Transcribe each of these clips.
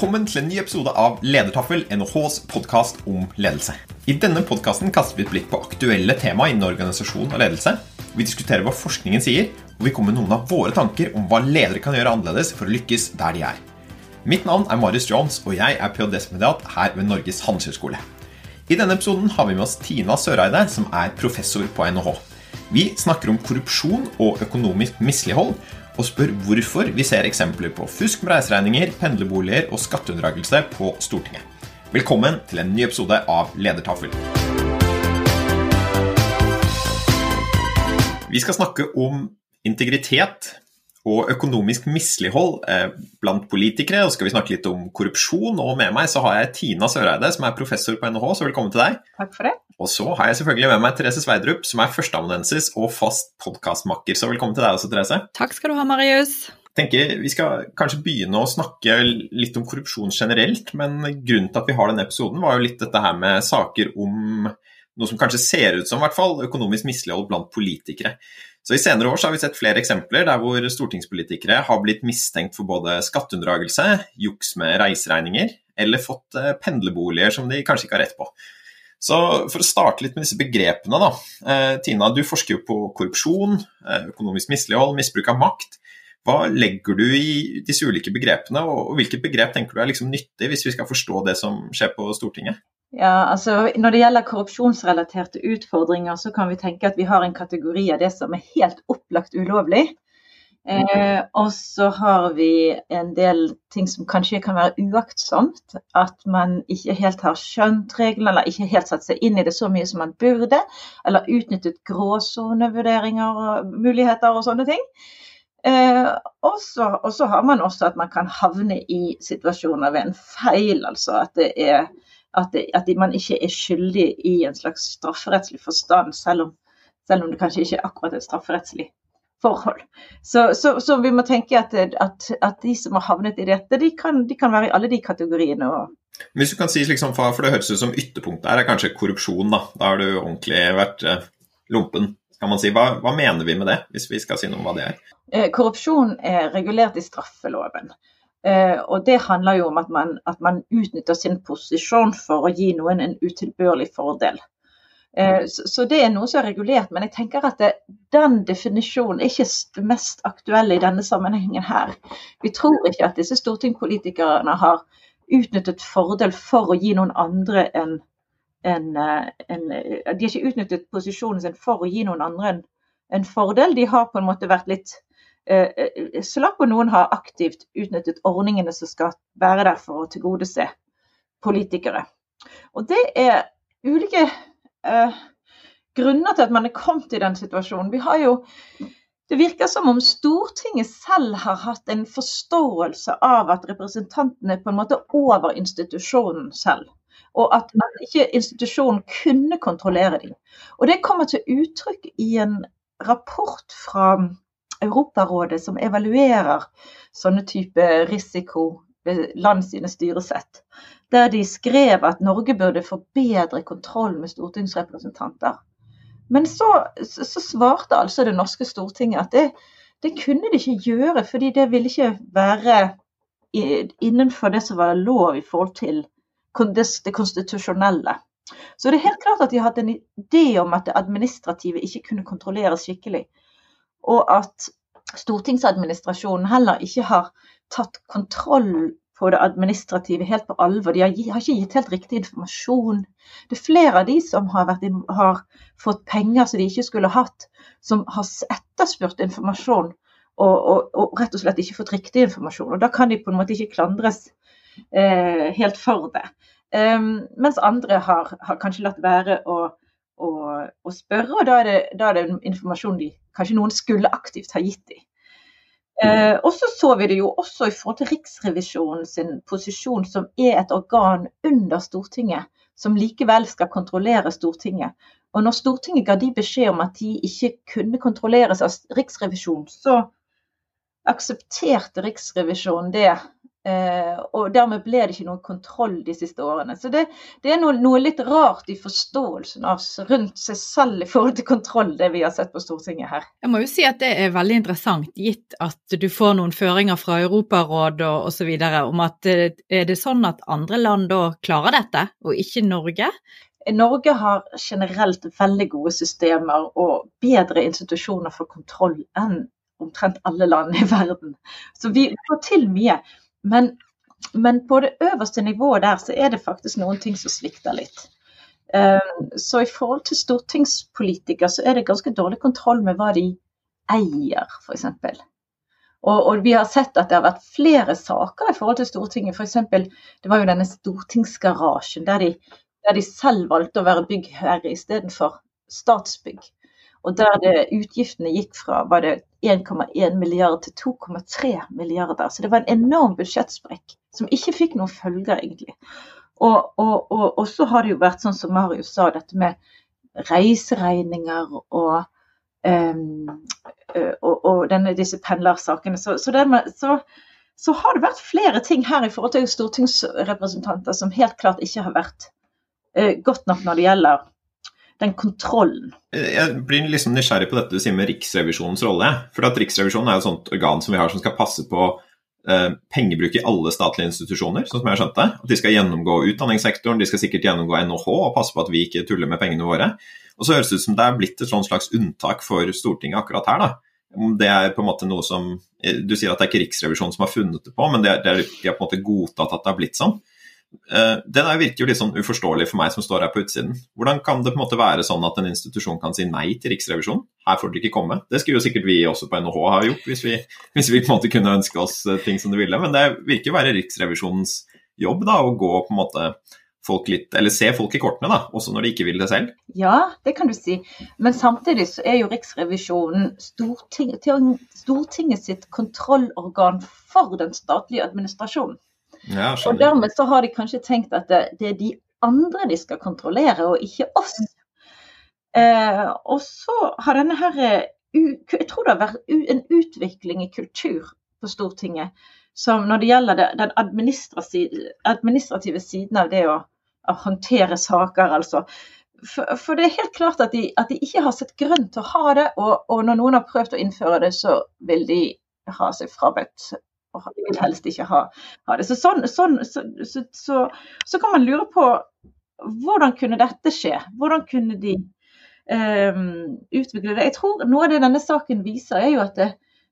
Velkommen til en ny episode av Ledertaffel, NHHs podkast om ledelse. I denne podkasten kaster vi et blikk på aktuelle tema innen organisasjon og ledelse. Vi diskuterer hva forskningen sier, og vi kommer med noen av våre tanker om hva ledere kan gjøre annerledes for å lykkes der de er. Mitt navn er Marius Jones, og jeg er ph.d.-stipendiat her ved Norges handelshøyskole. I denne episoden har vi med oss Tina Søreide, som er professor på NHH. Vi snakker om korrupsjon og økonomisk mislighold, og spør hvorfor vi ser eksempler på fusk med reiseregninger, pendlerboliger og skatteunndragelse på Stortinget. Velkommen til en ny episode av Ledertaffel. Vi skal snakke om integritet og økonomisk mislighold eh, blant politikere. Og skal vi snakke litt om korrupsjon. Og med meg så har jeg Tina Søreide, som er professor på NHH, så velkommen til deg. Takk for det. Og så har jeg selvfølgelig med meg Therese Sveidrup, som er førsteamanuensis og fast podkastmakker. Så velkommen til deg også, Therese. Takk skal du ha, Marius. tenker Vi skal kanskje begynne å snakke litt om korrupsjon generelt, men grunnen til at vi har denne episoden, var jo litt dette her med saker om noe som kanskje ser ut som hvert fall, økonomisk mislighold blant politikere. Så I senere år har vi sett flere eksempler der hvor stortingspolitikere har blitt mistenkt for både skatteunndragelse, juks med reiseregninger, eller fått eh, pendlerboliger som de kanskje ikke har rett på. Så For å starte litt med disse begrepene. da. Eh, Tina, du forsker jo på korrupsjon, eh, økonomisk mislighold, misbruk av makt. Hva legger du i disse ulike begrepene, og hvilket begrep tenker du er liksom nyttig hvis vi skal forstå det som skjer på Stortinget? Ja, altså Når det gjelder korrupsjonsrelaterte utfordringer, så kan vi tenke at vi har en kategori av det som er helt opplagt ulovlig. Eh, og så har vi en del ting som kanskje kan være uaktsomt. At man ikke helt har skjønt reglene, eller ikke helt satt seg inn i det så mye som man burde. Eller utnyttet gråsonevurderinger og muligheter og sånne ting. Eh, og så har man også at man kan havne i situasjoner ved en feil. Altså at, det er, at, at man ikke er skyldig i en slags strafferettslig forstand, selv om, selv om det kanskje ikke er akkurat et strafferettslig forhold. Så, så, så, vi må tenke at, at, at, de som har havnet i dette, de kan, de kan være i alle de kategoriene. Hvis du kan si, liksom, for det høres ut som ytterpunktet her er kanskje korrupsjon. Da Da har du ordentlig vært eh, lompen. kan man si. Hva, hva, mener vi med det, hvis vi skal si noe om hva det er? Eh, korrupsjon er regulert i straffeloven. Eh, og Det handler jo om at man, at man utnytter sin posisjon for å gi noen en utilbørlig fordel. Eh, så det er noe som er regulert, men jeg tenker at det, den definisjonen er ikke mest aktuelle i denne sammenhengen her. Vi tror ikke at disse stortingspolitikerne har utnyttet fordel for å gi noen andre en, en, eh, en De har ikke utnyttet posisjonen sin for å gi noen andre en, en fordel. De har på en måte vært litt uh, slapp, og noen har aktivt utnyttet ordningene som skal være der for å tilgodese politikere. Og det er ulike eh, grunner til at man er kommet i den situasjonen. Vi har jo det virker som om Stortinget selv har hatt en forståelse av at representantene er på en måte over institusjonen selv. Og at ikke institusjonen kunne kontrollere dem. Og Det kommer til uttrykk i en rapport fra Europarådet som evaluerer sånne type risiko ved land sine styresett der de skrev at Norge burde få bedre kontroll med stortingsrepresentanter. Men så, så svarte altså det norske Stortinget at det, det, kunne de ikke gjøre, fordi det ville ikke være innenfor det som var lov i forhold til det konstitusjonelle. Så det er helt klart at de har hatt en idé om at det administrative ikke kunne kontrolleres skikkelig. Og at stortingsadministrasjonen heller ikke har tatt kontroll på det administrative helt på alvor. De har, har, ikke gitt helt riktig informasjon. Det er flere av de som har, vært, har fått penger som de ikke skulle hatt, som har etterspurt informasjon og, og, og, rett og slett ikke fått riktig informasjon. Og Da kan de på en måte ikke klandres eh, helt for det. Um, mens andre har, har, kanskje latt være å, å, å spørre, og da er, det, da er, det, informasjon de kanskje noen skulle aktivt ha gitt dem. Eh, og så så vi det jo også i forhold til Riksrevisjonen sin posisjon, som er et organ under Stortinget, som likevel skal kontrollere Stortinget. Og når Stortinget ga de beskjed om at de ikke kunne kontrolleres av Riksrevisjonen, så aksepterte Riksrevisjonen det og dermed ble det ikke noe kontroll de siste årene. Så det, det er noe, noe, litt rart i forståelsen av rundt seg selv i forhold til kontroll, det vi har sett på Stortinget her. Jeg må jo si at det er veldig interessant, gitt at du får noen føringer fra Europarådet og osv. om at eh, er det sånn at andre land da klarer dette, og ikke Norge? Norge har generelt veldig gode systemer og bedre institusjoner for kontroll enn omtrent alle land i verden. Så vi får til mye. Men, men, på det øverste nivået der så er det faktisk noen ting som svikter litt. Um, så i forhold til stortingspolitikere så er det ganske dårlig kontroll med hva de eier, f.eks. Og, og vi har sett at det har vært flere saker i forhold til Stortinget. F.eks. det var jo denne stortingsgarasjen der de, der de selv valgte å være byggherre istedenfor Statsbygg. Og der det, utgiftene gikk fra var det 1,1 milliard til 2,3 milliarder. Så det var en enorm budsjettsprekk som ikke fikk noen følger, egentlig. Og, og, og, og, så har det jo vært sånn som Marius sa, dette med reiseregninger og, um, denne, disse pendlersakene. Så, så, så, så, har det vært flere ting her i forhold til stortingsrepresentanter som helt klart ikke har vært uh, godt nok når det gjelder den kontrollen. Jeg blir liksom nysgjerrig på dette du sier med Riksrevisjonens rolle. For at Riksrevisjonen er et sånt organ som vi har som skal passe på eh, pengebruk i alle statlige institusjoner, sånn som jeg har skjønt det. At de skal gjennomgå utdanningssektoren, de skal sikkert gjennomgå NHH og passe på at vi ikke tuller med pengene våre. Og så høres det ut som det er blitt et slags unntak for Stortinget akkurat her, da. Det er på en måte noe som Du sier at det er ikke Riksrevisjonen som har funnet det på, men det er, de har på en måte godtatt at det har blitt sånn. Eh, det virker jo litt sånn uforståelig for meg som står her på utsiden. Hvordan kan det på en måte være sånn at en institusjon kan si nei til Riksrevisjonen? Her får dere ikke komme. Det skulle jo sikkert vi også på NHH ha gjort, hvis vi, hvis vi, på en måte kunne ønske oss eh, ting som det ville. Men det virker jo være Riksrevisjonens jobb da, å gå på en måte folk litt, eller se folk i kortene, da, også når de ikke vil det selv? Ja, det kan du si. Men samtidig så er jo Riksrevisjonen Stortinget, Stortinget sitt kontrollorgan for den statlige administrasjonen. Ja, og dermed så har de kanskje tenkt at det, det, er de andre de skal kontrollere, og ikke oss. Eh, og så har denne her eh, Jeg tror det har vært en utvikling i kultur på Stortinget som når det gjelder det, den administrative, siden av det å, å håndtere saker, altså. For, for, det er helt klart at de, at de, ikke har sett grunn til å ha det, og, og når noen har prøvd å innføre det, så vil de ha seg frabedt og vil helst ikke ha, ha det. Så, sånn, sånn, så, så, så, kan man lure på hvordan kunne dette skje? Hvordan kunne de um, utvikle det? Jeg tror Noe av det denne saken viser, er jo at det,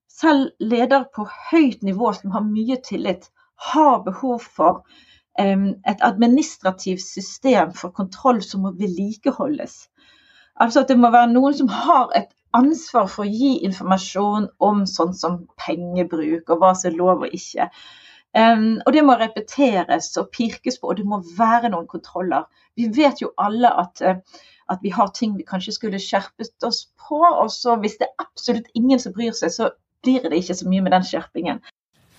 selv ledere på høyt nivå som har mye tillit, har behov for um, et administrativt system for kontroll som må vedlikeholdes. Altså at det må være noen som har et ansvar for å gi informasjon om sånn som pengebruk og hva som er lov og ikke. Um, og det må repeteres og pirkes på, og det må være noen kontroller. Vi vet jo alle at, uh, at vi har ting vi kanskje skulle skjerpet oss på, og så hvis det er absolutt ingen som bryr seg, så blir det ikke så mye med den skjerpingen.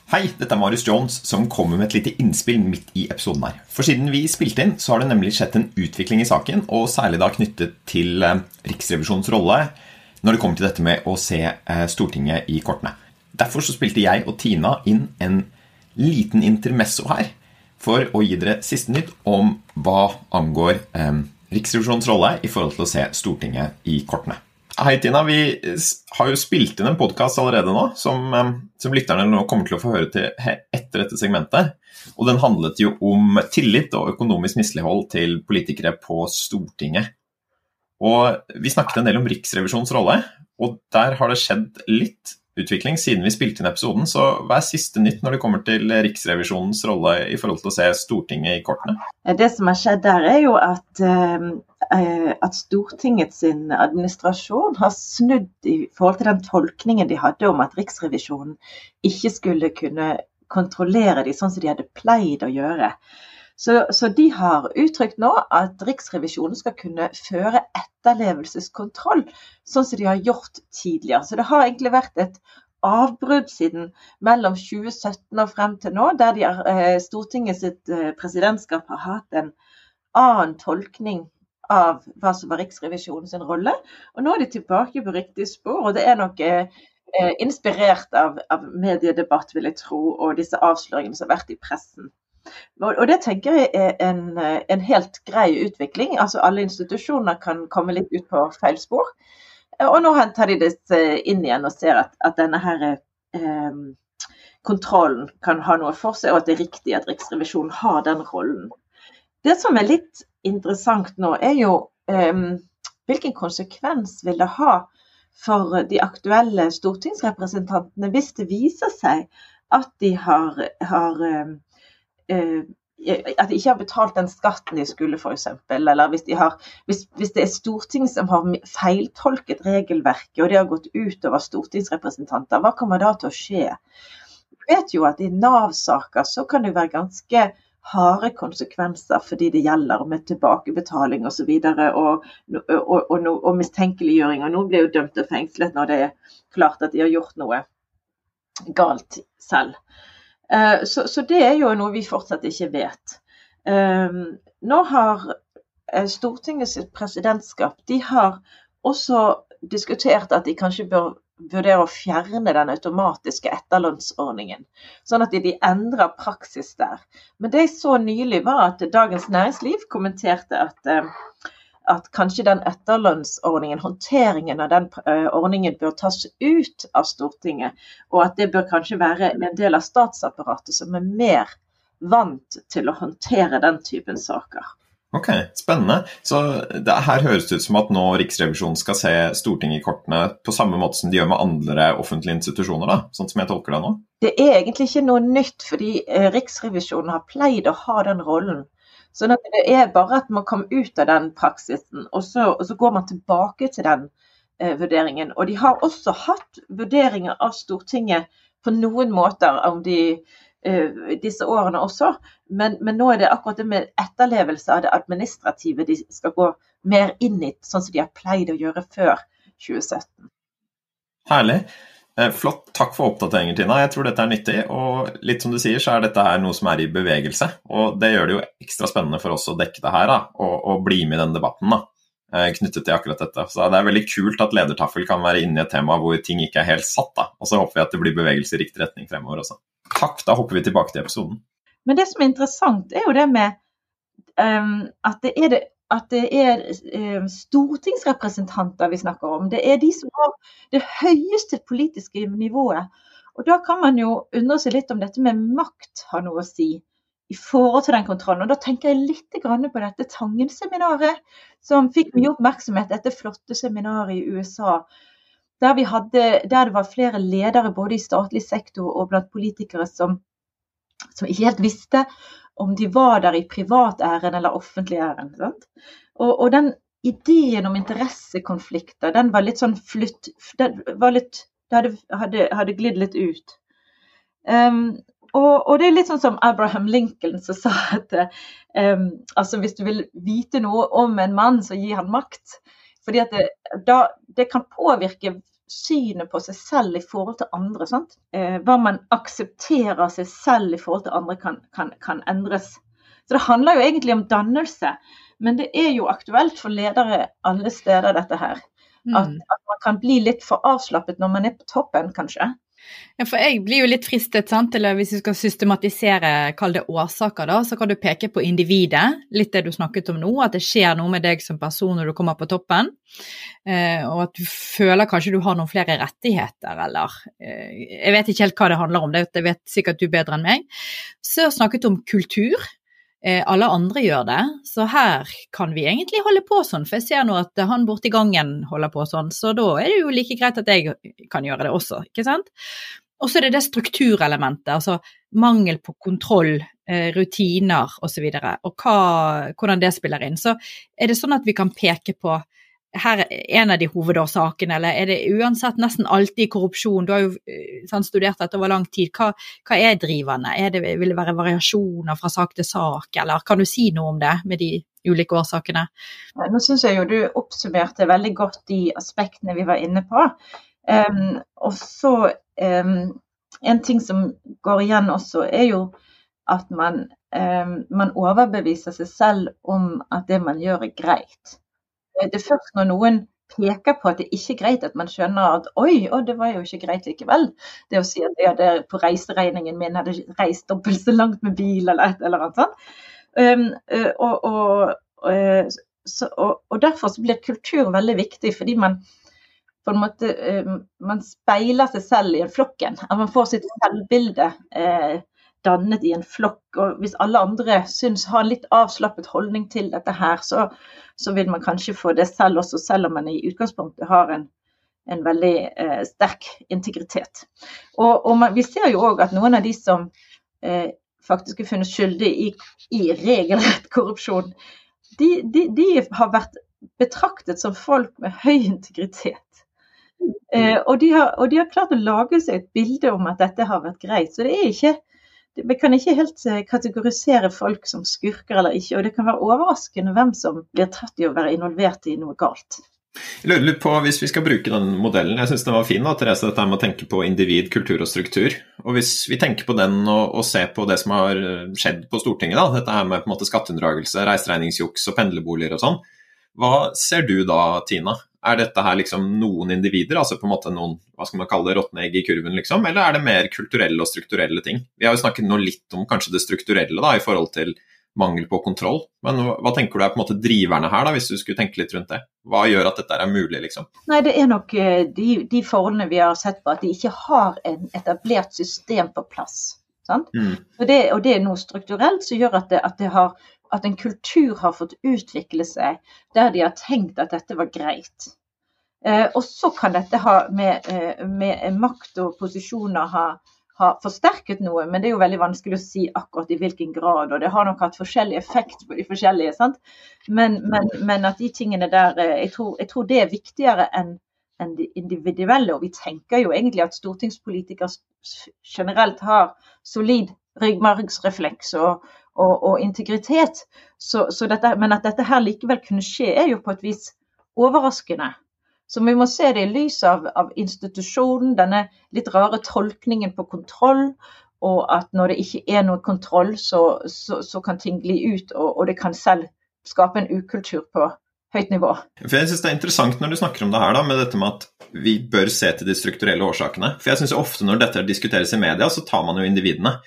Hei, dette er Marius Jones som kommer med et lite innspill midt i episoden her. For siden vi spilte inn, så har det nemlig skjedd en utvikling i saken, og særlig da knyttet til uh, Riksrevisjonens rolle når det kommer til dette med å se eh, Stortinget i kortene. Derfor så spilte jeg og Tina inn en liten intermesso her for å gi dere siste nytt om hva angår eh, Riksrevisjonens rolle i forhold til å se Stortinget i kortene. Hei, Tina. Vi har jo spilt inn en podkast allerede nå, som, eh, som, lytterne nå kommer til å få høre til etter dette segmentet. Og den handlet jo om tillit og økonomisk mislighold til politikere på Stortinget. Og Vi snakket en del om Riksrevisjonens rolle, og der har det skjedd litt utvikling siden vi spilte inn episoden. Så hva er siste nytt når det kommer til Riksrevisjonens rolle i forhold til å se Stortinget i kortene? Det som har skjedd der, er jo at, eh, at Stortingets administrasjon har snudd i forhold til den tolkningen de hadde om at Riksrevisjonen ikke skulle kunne kontrollere de sånn som de hadde pleid å gjøre. Så, så, de har uttrykt nå at Riksrevisjonen skal kunne føre etterlevelseskontroll, sånn som de har gjort tidligere. Så det har egentlig vært et avbrudd siden mellom 2017 og frem til nå, der de, eh, Stortinget sitt eh, presidentskap har hatt en annen tolkning av hva som var Riksrevisjonens rolle. Og nå er de tilbake på riktig spor, og det er nok eh, eh, inspirert av, av, mediedebatt, vil jeg tro, og disse avsløringene som har vært i pressen. Og, det tenker jeg er en, en, helt grei utvikling. Altså Alle institusjoner kan komme litt ut på feil spor. Og nå henter de det inn igjen og ser at, at denne her eh, kontrollen kan ha noe for seg, og at det er riktig at Riksrevisjonen har den rollen. Det som er litt interessant nå, er jo eh, hvilken konsekvens vil det ha for de aktuelle stortingsrepresentantene hvis det viser seg at de har, har uh, at de ikke har betalt den skatten de skulle, f.eks. Eller hvis, de har, hvis, hvis, det er Stortinget som har feiltolket regelverket, og det har gått utover stortingsrepresentanter, hva kommer da til å skje? Vi vet jo at i Nav-saker så kan det være ganske harde konsekvenser for de det gjelder, med tilbakebetaling osv. Og, og, og, og, og mistenkeliggjøring. Og noen blir jo dømt og fengslet når det er klart at de har gjort noe galt selv. Uh, så, så, det er jo noe vi fortsatt ikke vet. Uh, nå har uh, Stortingets presidentskap de har også diskutert at de kanskje bør vurdere å fjerne den automatiske etterlønnsordningen. Sånn at de, endrer praksis der. Men det jeg så nylig, var at Dagens Næringsliv kommenterte at, eh, at kanskje den etterlønnsordningen, håndteringen av den eh, ordningen bør tas ut av Stortinget. Og at det bør kanskje være en del av statsapparatet som er mer vant til å håndtere den typen saker. Ok, spennende. Så det, her høres det ut som at nå Riksrevisjonen skal se Stortinget i kortene på samme måte som de gjør med andre offentlige institusjoner, da, sånn som jeg tolker det nå? Det er egentlig ikke noe nytt, fordi eh, Riksrevisjonen har pleid å ha den rollen. Sånn at det er bare at man kommer ut av den praksisen, og så, og så går man tilbake til den eh, vurderingen. Og de har også hatt vurderinger av Stortinget på noen måter, om de Eh, disse årene også. Men, men, nå er det akkurat det med etterlevelse av det administrative de skal gå mer inn i, sånn som de har pleid å gjøre før 2017. Herlig. Eh, flott. Takk for oppdateringen, Tina. Jeg tror dette er nyttig. Og litt som du sier, så er dette her noe som er i bevegelse. Og det gjør det jo ekstra spennende for oss å dekke det her, da, og, og bli med i den debatten. da eh, knyttet til akkurat dette. Så Det er veldig kult at ledertaffel kan være inne i et tema hvor ting ikke er helt satt. da, Og så håper vi at det blir bevegelse i riktig retning fremover også. Takk, da hopper vi tilbake til episoden. Men det som er interessant, er jo det med um, at det er, det, at det er um, stortingsrepresentanter vi snakker om. Det er de som har det høyeste politiske nivået. Og da kan man jo undre seg litt om dette med makt har noe å si i forhold til den kontrollen. Og Da tenker jeg litt på dette Tangen-seminaret, som fikk mye oppmerksomhet, dette flotte seminaret i USA der, hadde, der, det var flere ledere både i statlig sektor og blant politikere som, som ikke helt visste om de var der i privat ærend eller offentlig ærend. Og, og, den ideen om interessekonflikter, den var litt sånn flytt det hadde, hadde, hadde glidd litt ut. Um, og, og, det er litt sånn som Abraham Lincoln som sa at um, altså hvis du vil vite noe om en mann, så gi han makt. Fordi at det, da, det kan påvirke synet på seg selv i forhold til andre. Eh, hva man aksepterer seg selv i forhold til andre, kan, kan, kan, endres. Så Det handler jo egentlig om dannelse, men det er jo aktuelt for ledere alle steder, dette her. At, mm. at man kan bli litt for avslappet når man er på toppen, kanskje. Ja, for jeg blir jo litt fristet, sant, eller hvis vi skal systematisere, kall det årsaker, da, så kan du peke på individet, litt det du snakket om nå, at det skjer noe med deg som person når du kommer på toppen, eh, og at du føler kanskje du har noen flere rettigheter, eller eh, Jeg vet ikke helt hva det handler om, det vet sikkert du bedre enn meg. Så snakket du om kultur. Eh, alle andre gjør det, så her kan vi egentlig holde på sånn, for jeg ser nå at han borti gangen holder på sånn, så da er det jo like greit at jeg kan gjøre det også, ikke sant. Og så er det det strukturelementet, altså mangel på kontroll, eh, rutiner osv., og, så og hva, hvordan det spiller inn. Så er det sånn at vi kan peke på her er en av de hovedårsakene, eller er det uansett nesten alltid korrupsjon? Du har jo eh, sånn, studert dette over lang tid. Hva, hva er drivende? Er det, vil det være variasjoner fra sak til sak, eller kan du si noe om det med de ulike årsakene? Nå syns jeg jo du oppsummerte veldig godt de aspektene vi var inne på. Um, og så um, En ting som går igjen også, er jo at man, um, man overbeviser seg selv om at det man gjør, er greit. Det er først når noen peker på at det ikke er greit, at man skjønner at oi, å, det var jo ikke greit likevel. Det å si at det er på reiseregningen min hadde reist dobbelt så langt med bil eller et eller annet sånt. Um, og, og, og, så, og, derfor blir kultur veldig viktig, fordi man på en måte um, man speiler seg selv i en flokken. At man får sitt selvbilde eh, dannet i en flokk. Og hvis alle andre syns har en litt avslappet holdning til dette her, så, så, vil man kanskje få det selv også, selv om man i utgangspunktet har en, en veldig eh, sterk integritet. Og, og man, vi ser jo òg at noen av de som eh, faktisk er funnet skyldig i, i regelrett korrupsjon, de, de, de har vært betraktet som folk med høy integritet. Eh, og, de har, og, de har, klart å lage seg et bilde om at dette har vært greit. Så det er ikke Vi kan ikke helt eh, kategorisere folk som skurker eller ikke. Og det kan være overraskende hvem som blir tatt i å være involvert i noe galt. Jeg lurer litt på, Hvis vi skal bruke den modellen, jeg syns den var fin, da, Therese, dette med å tenke på individ, kultur og struktur. Og Hvis vi tenker på den og, og ser på det som har skjedd på Stortinget, da, dette her med på en måte skatteunndragelse, reiseregningsjuks og pendlerboliger og sånn, hva ser du da, Tina? Er dette her liksom noen individer, altså på en måte noen hva skal man kalle det, råtne egg i kurven, liksom? Eller er det mer kulturelle og strukturelle ting? Vi har jo snakket nå litt om kanskje det strukturelle da, i forhold til mangel på kontroll. Men hva tenker du er på en måte driverne her, da, hvis du skulle tenke litt rundt det? Hva gjør at dette er mulig, liksom? Nei, Det er nok eh, de, de forholdene vi har sett på, at de ikke har en etablert system på plass. Mm. Og, det, og, det, er noe strukturelt som gjør at det, at det har at en kultur har fått utvikle seg der de har tenkt at dette var greit. Eh, og så kan dette ha med, eh, med makt og posisjoner ha, ha, forsterket noe, men det er jo veldig vanskelig å si akkurat i hvilken grad. Og det har nok hatt forskjellig effekt på de forskjellige. sant? Men, men, men at de tingene der eh, jeg tror, jeg tror det er viktigere enn enn de individuelle. Og vi tenker jo egentlig at stortingspolitikere generelt har solid ryggmargsrefleks og, og, og integritet. Så, så dette, men at dette her likevel kunne skje, er jo på et vis overraskende. Så vi må se det i lys av, av institusjonen, denne litt rare tolkningen på kontroll. Og at når det ikke er noe kontroll, så, så, så kan ting gli ut, og, og, det kan selv skape en ukultur på høyt nivå. For jeg synes Det er interessant når du snakker om det her, da, med dette med at vi bør se til de strukturelle årsakene. For jeg synes ofte når dette diskuteres i media, så tar man jo individene.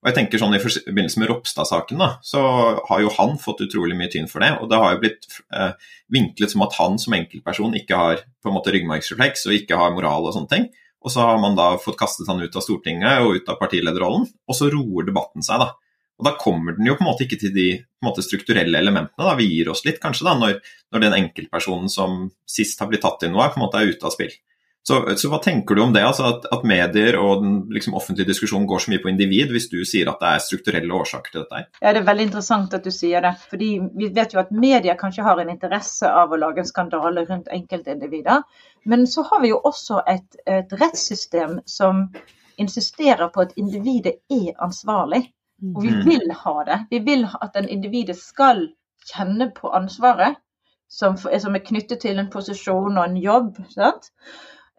Og jeg tenker sånn I forbindelse med Ropstad-saken da, så har jo han fått utrolig mye tynn for det. og Det har jo blitt eh, vinklet som at han som enkeltperson ikke har på en måte ryggmargsrefleks og ikke har moral og sånne ting. Og så har man da fått kastet han ut av Stortinget og ut av partilederrollen, og så roer debatten seg. da. Og Da kommer den jo på en måte ikke til de måte, strukturelle elementene. da, Vi gir oss litt, kanskje, da, når, når den enkeltpersonen som sist har blitt tatt inn noe, på en måte er ute av spill. Så, så, hva tenker du om det, altså at, at, medier og den liksom, offentlige diskusjonen går så mye på individ, hvis du sier at det er strukturelle årsaker til dette? Ja, Det er veldig interessant at du sier det. fordi Vi vet jo at media kanskje har en interesse av å lage en skandale rundt enkeltindivider. Men så har vi jo også et, et rettssystem som insisterer på at individet er ansvarlig. Og vi mm. vil ha det. Vi vil at den individet skal kjenne på ansvaret som, som er knyttet til en posisjon og en jobb. Sant?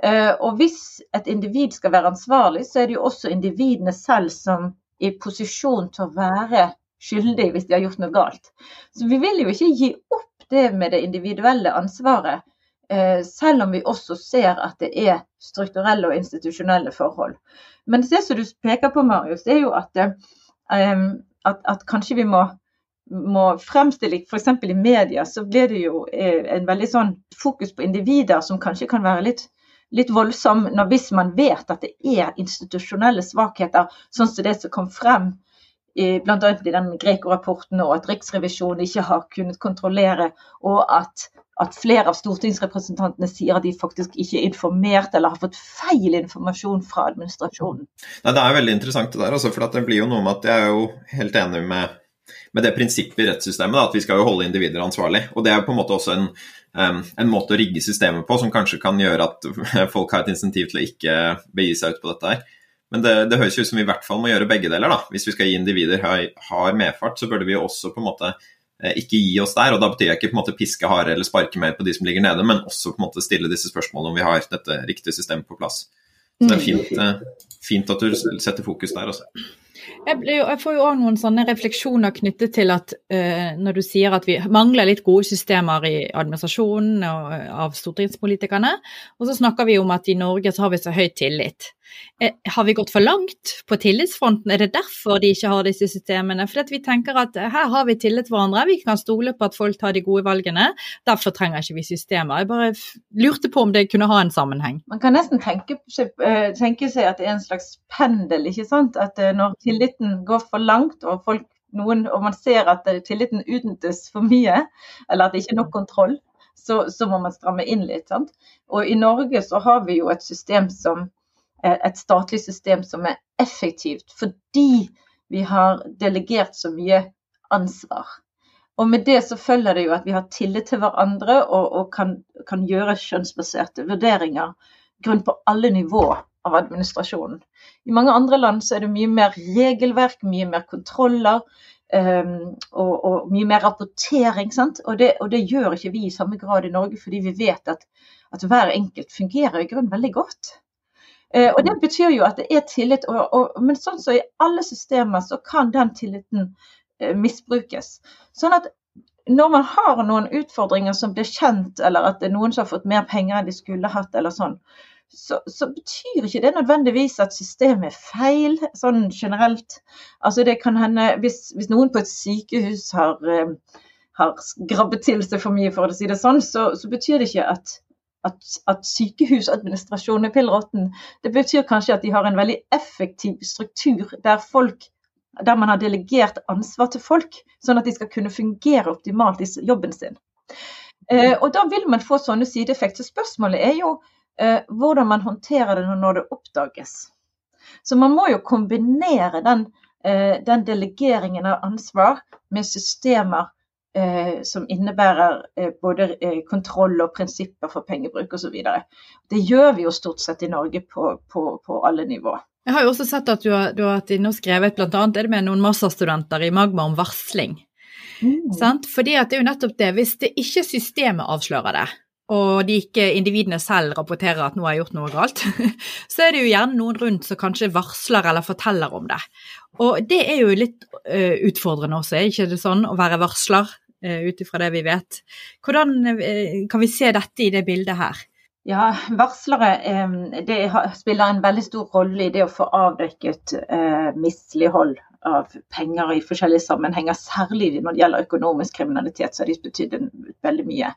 Eh, og hvis et individ skal være ansvarlig, så er det jo også individene selv som er i posisjon til å være skyldig hvis de har gjort noe galt. Så vi vil jo ikke gi opp det med det individuelle ansvaret, eh, selv om vi også ser at det er strukturelle og institusjonelle forhold. Men det som du peker på, Marius, det er jo at, eh, at, at kanskje vi må må fremstille F.eks. i media så blir det jo en veldig sånn fokus på individer som kanskje kan være litt litt voldsom når, hvis man vet at det er institusjonelle svakheter, sånn som det som kom frem bl.a. i den Greco-rapporten, og at Riksrevisjonen ikke har kunnet kontrollere, og at, at, flere av stortingsrepresentantene sier at de faktisk ikke er informert eller har fått feil informasjon fra administrasjonen. Nei, Det er veldig interessant det der, altså, for det blir jo noe med at jeg er jo helt enig med, med det prinsippet i rettssystemet, da, at vi skal jo holde individer ansvarlig. Og Det er på en måte også en en måte å rigge systemet på som kanskje kan gjøre at folk har et insentiv til å ikke begi seg ut på dette her. Men det, det høres ut som vi i hvert fall må gjøre begge deler. da. Hvis vi skal gi individer har medfart, så burde vi også på en måte eh, ikke gi oss der. og Da betyr jeg ikke på en måte piske hardere eller sparke mer på de som ligger nede, men også på en måte stille disse spørsmålene om vi har dette riktige systemet på plass. Så det er fint, eh, fint at du setter fokus der. også. Jeg, jeg, får jo òg noen sånne refleksjoner knyttet til at uh, når du sier at vi mangler litt gode systemer i administrasjonen og, av stortingspolitikerne, og så snakker vi om at i Norge så har vi så høy tillit. Eh, har vi gått for langt på tillitsfronten? Er det derfor de ikke har disse systemene? For vi tenker at eh, her har vi tillit til hverandre, vi kan stole på at folk tar de gode valgene. Derfor trenger ikke vi systemer. Jeg bare lurte på om det kunne ha en sammenheng. Man kan nesten tenke, eh, tenke seg at det er en slags pendel, ikke sant. At når tilliten går for langt og, folk, noen, og man ser at tilliten utnyttes for mye, eller at det ikke er nok kontroll, så, så må man stramme inn litt. Sant? Og i Norge så har vi jo et system som et statlig system som er effektivt, fordi vi har delegert så mye ansvar. Og med det så følger det jo at vi har tillit til hverandre og, og kan, kan, gjøre skjønnsbaserte vurderinger grunn på alle nivå av administrasjonen. I mange andre land så er det mye mer regelverk, mye mer kontroller um, og, og, mye mer rapportering. Og det, og, det, gjør ikke vi i samme grad i Norge, fordi vi vet at, at hver enkelt fungerer i grunnen veldig godt. Eh, og Det betyr jo at det er tillit, og, og, men sånn som så i alle systemer så kan den tilliten eh, misbrukes. Sånn at når man har noen utfordringer som blir kjent, eller at det er noen som har fått mer penger enn de skulle hatt, eller sånn, så, så, betyr ikke det nødvendigvis at systemet er feil, sånn generelt. Altså det kan hende, Hvis, hvis noen på et sykehus har, eh, har grabbet til seg for mye, for å si det sånn, så, så betyr det ikke at at, at sykehusadministrasjonen er pillråtten. Det betyr kanskje at de har en veldig effektiv struktur der, folk, der man har delegert ansvar til folk, sånn at de skal kunne fungere optimalt i jobben sin. Eh, og Da vil man få sånne sideeffekter. Spørsmålet er jo eh, hvordan man håndterer det når det oppdages. Så man må jo kombinere den, eh, den delegeringen av ansvar med systemer eh, som innebærer eh, både eh, kontroll og prinsipper for pengebruk osv. Det gjør vi jo stort sett i Norge på, på, på alle nivå. Jeg har jo også sett at du har, du har vært inne og skrevet bl.a. er det med noen masterstudenter i Magma om varsling. Mm. Fordi at det er jo nettopp det, hvis det ikke systemet avslører det, og de ikke individene selv rapporterer at noe har gjort noe galt, så er det jo gjerne noen rundt som kanskje varsler eller forteller om det. Og det er jo litt uh, utfordrende også, er ikke det sånn, å være varsler? Eh, ut ifra det vi vet. Hvordan eh, kan vi se dette i det bildet her? Ja, Varslere det spiller en veldig stor rolle i det å få avdekket eh, mislighold av penger i forskjellige sammenhenger. Særlig når det gjelder økonomisk kriminalitet, så har de betydd veldig mye.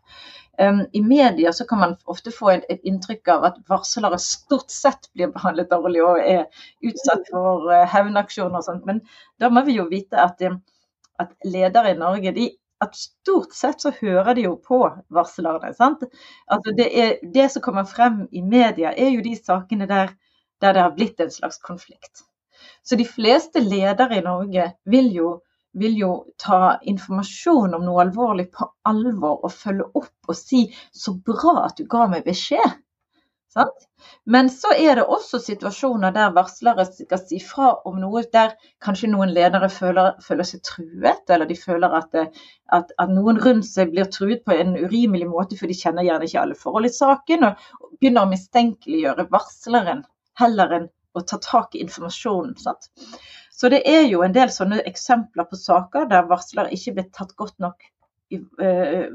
I media så kan man ofte få et, inntrykk av at varslere stort sett blir behandlet dårlig og er utsatt for hevnaksjoner og sånt. Men da må vi jo vite at, at ledere i Norge de at stort sett så hører de jo på varslerne. sant? Altså det, er, det som kommer frem i media, er jo de sakene der, der det har blitt en slags konflikt. Så de fleste ledere i Norge vil jo, vil jo ta informasjon om noe alvorlig på alvor og følge opp og si 'så bra at du ga meg beskjed'. Sant? Men så er det også situasjoner der varslere skal si fra om noe der kanskje noen ledere føler, føler seg truet, eller de føler at, at, at, noen rundt seg blir truet på en urimelig måte, for de kjenner gjerne ikke alle forhold i saken, og begynner å mistenkeliggjøre varsleren heller enn å ta tak i informasjonen. Sant? Så det er jo en del sånne eksempler på saker der varslere ikke blir tatt godt nok Eh,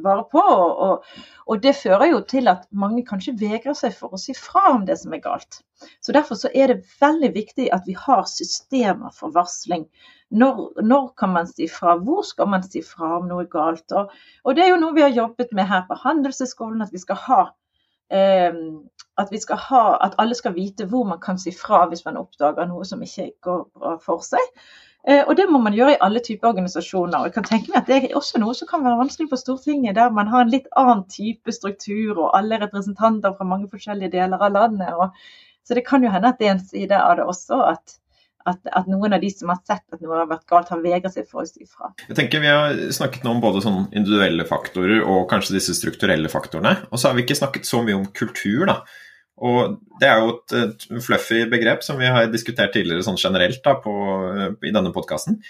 vare på. Og, og, det fører jo til at mange kanskje vegrer seg for å si fra om det som er galt. Så Derfor så er det veldig viktig at vi har systemer for varsling. Når, når kan man si fra, hvor skal man si fra om noe galt? Og, og, det er jo noe vi har jobbet med her på Handelshøyskolen, at vi skal ha eh, at, vi skal ha, at alle skal vite hvor man kan si fra hvis man oppdager noe som ikke går bra for seg. Eh, og det må man gjøre i alle typer organisasjoner. Og jeg kan tenke meg at Det er også noe som kan være vanskelig for Stortinget, der man har en litt annen type struktur og alle representanter fra mange forskjellige deler av landet. Og, så det kan jo hende at det er en side av det også. at, at, at noen av de som har sett at noe har vært galt, har vegret seg for å si fra. Jeg tenker Vi har snakket nå om både sånn individuelle faktorer og kanskje disse strukturelle faktorene. Og så har vi ikke snakket så mye om kultur. da. Og Det er jo et, et, fluffy begrep som vi har diskutert tidligere sånn generelt da, på, i denne podkasten.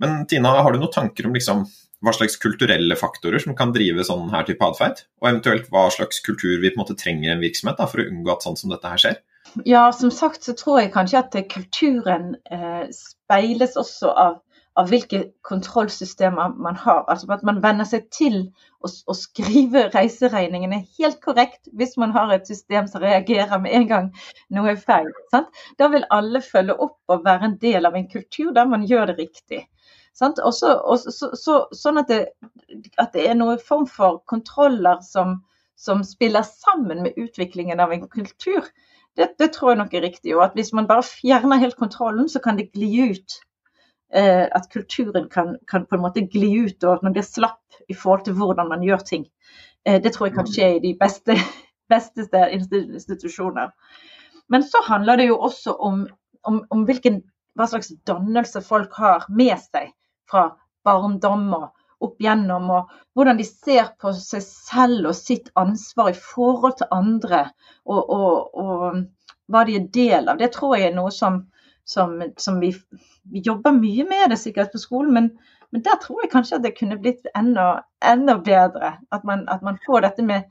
Men Tina, har du noen tanker om liksom, hva slags kulturelle faktorer som kan drive sånn her type atferd? Og eventuelt hva slags kultur vi på en måte trenger i en virksomhet da, for å unngå at sånn som dette her skjer? Ja, som sagt så tror jeg kanskje at kulturen eh, speiles også av, av, hvilke kontrollsystemer man har. Altså at man venner seg til å, å, skrive reiseregningene helt korrekt hvis man har et system som reagerer med en gang noe er feil. Sant? Da vil alle følge opp og være en del av en kultur der man gjør det riktig. Også, også, så, så, sånn at det, at det, er noen form for kontroller som, som spiller sammen med utviklingen av en kultur det, det, tror jeg nok er riktig. Og at hvis man bare fjerner helt kontrollen, så kan det gli ut. Eh, at kulturen kan, kan, på en måte gli ut, og at man blir slapp i forhold til hvordan man gjør ting. Eh, det tror jeg kan skje i de beste, beste institusjoner. Men så handler det jo også om, om, om hvilken, hva slags dannelse folk har med seg fra barndom og opp gjennom, og hvordan de ser på seg selv og sitt ansvar i forhold til andre, og, og, og hva de er del av. Det tror jeg er noe som, som, som vi, vi, jobber mye med det sikkert på skolen, men, men, der tror jeg kanskje at det kunne blitt enda, enda bedre. At man, at man får dette med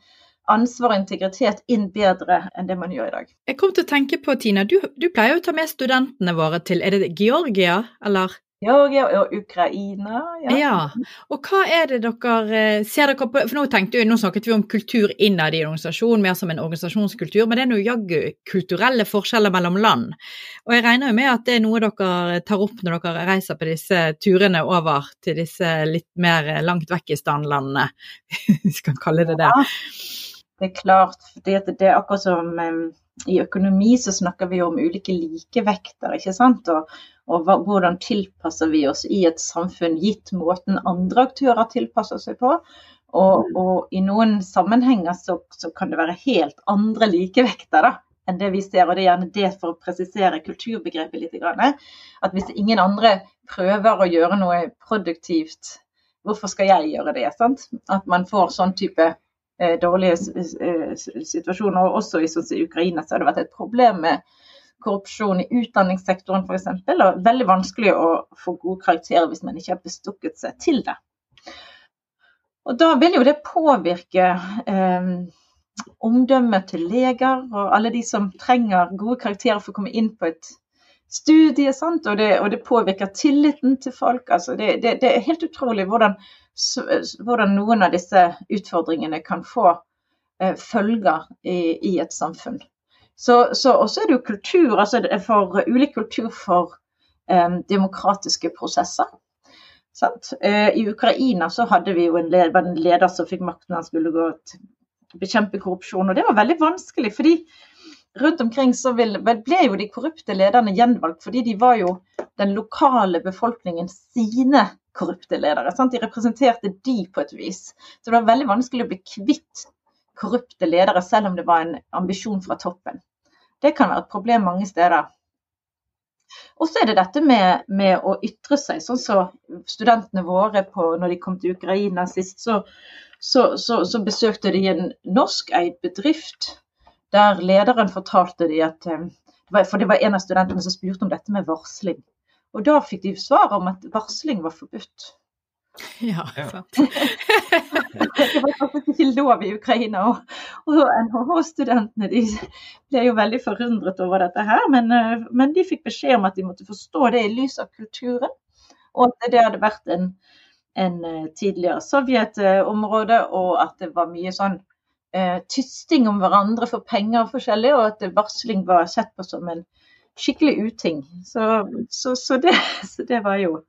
ansvar og integritet inn bedre enn det man gjør i dag. Jeg kom til å tenke på, Tina, du, du pleier jo å ta med studentene våre til Er det Georgia, eller? Georgia og Ukraina. Ja. ja. Og hva er det dere eh, ser dere på For nå tenkte vi, nå snakket vi om kultur innad i en organisasjon, mer som en organisasjonskultur, men det er noe jaggu kulturelle forskjeller mellom land. Og jeg regner jo med at det er noe dere tar opp når dere reiser på disse turene over til disse litt mer langt vekk i standlandene, hvis vi kan kalle det det. Ja, det er klart. Det, det er akkurat som um, i økonomi så snakker vi om ulike likevekter, ikke sant. Og, og hva, hvordan tilpasser vi oss i et samfunn gitt måten andre aktører tilpasser seg på. Og, mm. og i noen sammenhenger så, så, kan det være helt andre likevekter da, enn det vi ser. Og det er gjerne det for å presisere kulturbegrepet litt. At hvis ingen andre prøver å gjøre noe produktivt, hvorfor skal jeg gjøre det? Sant? At man får sånn type eh, dårlige eh, situasjoner. Og også i, sånn, i Ukraina så har det vært et problem med korrupsjon i utdanningssektoren f.eks. Og veldig vanskelig å få gode karakterer hvis man ikke har bestukket seg til det. Og da vil jo det påvirke eh, omdømmet til leger og alle de som trenger gode karakterer for å komme inn på et studie. Og det, og, det, påvirker tilliten til folk. Altså det, det, det, er helt utrolig hvordan, hvordan, noen av disse utfordringene kan få eh, følger i, i et samfunn. Så, så også er det jo kultur, altså det er for ulik kultur for um, demokratiske prosesser. Uh, I Ukraina så hadde vi jo en leder, en leder som fikk makten, han skulle gå til bekjempe korrupsjon. Og det var veldig vanskelig, fordi rundt omkring så ble jo de korrupte lederne gjenvalgt, fordi de var jo den lokale befolkningen sine korrupte ledere. Sant? De representerte de på et vis. Så det var veldig vanskelig å bli kvitt korrupte ledere, selv om det var en ambisjon fra toppen. Det kan være et problem mange steder. Og så er det dette med, med, å ytre seg, sånn som så studentene våre på, når de kom til Ukraina sist, så, så, så, så besøkte de en norskeid bedrift der lederen fortalte de at eh, For det var en av studentene som spurte om dette med varsling. Og da fikk de svar om at varsling var forbudt. Ja, sant. det var faktisk ikke lov i Ukraina. Og, NHH-studentene de ble jo veldig forundret over dette her, men, eh, men, de fikk beskjed om at de måtte forstå det i lys av kulturen. Og at det hadde vært en, en eh, tidligere Sovjet-område, og at det var mye sånn eh, tysting om hverandre for penger og forskjellig, og at varsling var sett på som en skikkelig uting. Så, så, så, det, så det var jo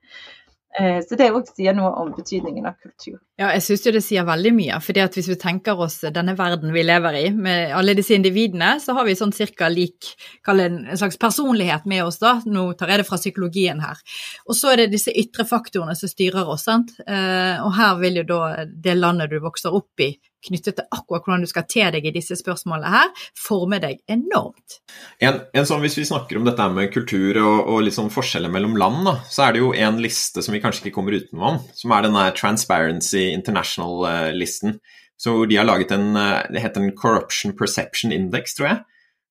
så det òg sier noe om betydningen av kultur. Ja, jeg syns jo det sier veldig mye. fordi at hvis vi tenker oss denne verden vi lever i, med alle disse individene, så har vi sånn cirka lik Kall en slags personlighet med oss, da. Nå tar jeg det fra psykologien her. Og så er det disse ytre faktorene som styrer oss, sant. Eh, og her vil jo da det landet du vokser opp i, knyttet til akkurat hvordan du skal te deg i disse spørsmålene her, former deg enormt. En, en sånn, Hvis vi snakker om dette med kultur og, og liksom forskjeller mellom land, da, så er det jo en liste som vi kanskje ikke kommer utenom, som er denne Transparency International-listen. Så De har laget en det heter en Corruption Perception Index, tror jeg.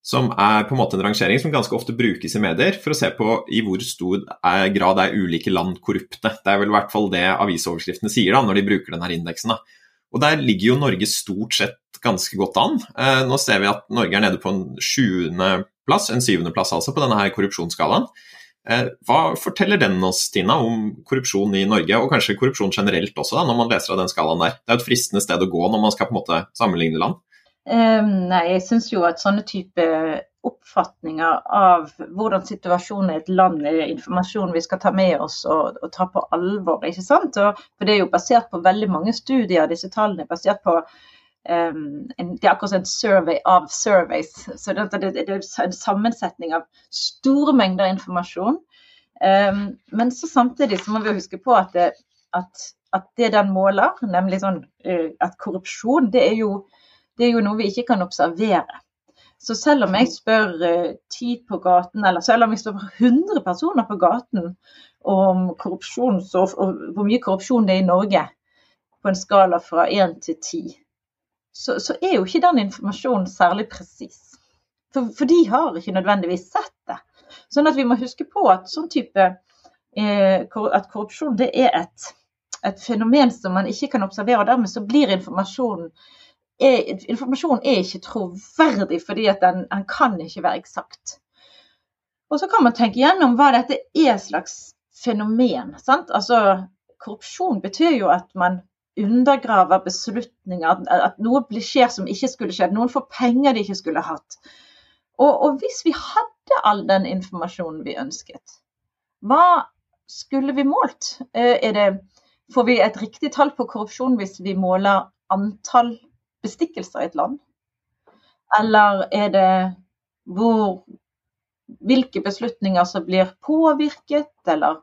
som er på en måte en rangering som ganske ofte brukes i medier for å se på i hvor stor grad er ulike land korrupte. Det er vel i hvert fall det avisoverskriftene sier da, når de bruker denne indeksen. da. Og Der ligger jo Norge stort sett ganske godt an. Eh, nå ser vi at Norge er nede på en sjuendeplass, en syvendeplass altså, på denne her korrupsjonsskalaen. Eh, hva forteller den oss, Tina, om korrupsjon i Norge, og kanskje korrupsjon generelt også, da, når man leser av den skalaen der? Det er jo et fristende sted å gå når man skal på en måte sammenligne land. Um, nei, jeg syns jo at sånne type oppfatninger av hvordan situasjonen i et land er informasjon vi skal ta med oss og, og ta på alvor. ikke sant? Og, for Det er jo basert på veldig mange studier, disse tallene er basert på um, en, Det er akkurat en survey av surveys. Så det, det, det, er en sammensetning av store mengder informasjon. Um, men så samtidig så må vi huske på at det, at, at det den måler, nemlig sånn, uh, at korrupsjon, det er jo det er jo noe vi ikke kan observere. Så selv om jeg spør uh, ti på gaten, eller selv om jeg spør 100 personer på gaten om korrupsjon, så, og hvor mye korrupsjon det er i Norge, på en skala fra 1 til 10, så, så er jo ikke den informasjonen særlig presis. For, for, de har ikke nødvendigvis sett det. Sånn at vi må huske på at sånn type eh, at korrupsjon det er et, et fenomen som man ikke kan observere. og Dermed så blir informasjonen er, informasjon er ikke troverdig fordi at den, den, kan ikke være eksakt. Og så kan man tenke gjennom hva dette er slags fenomen. Sant? Altså, korrupsjon betyr jo at man undergraver beslutninger, at, noe skjer som ikke skulle skjedd. Noen får penger de ikke skulle hatt. Og, og hvis vi hadde all den informasjonen vi ønsket, hva skulle vi målt? er det, får vi et riktig tall på korrupsjon hvis vi måler antall bestikkelser i et land? Eller er det hvor hvilke beslutninger som blir påvirket, eller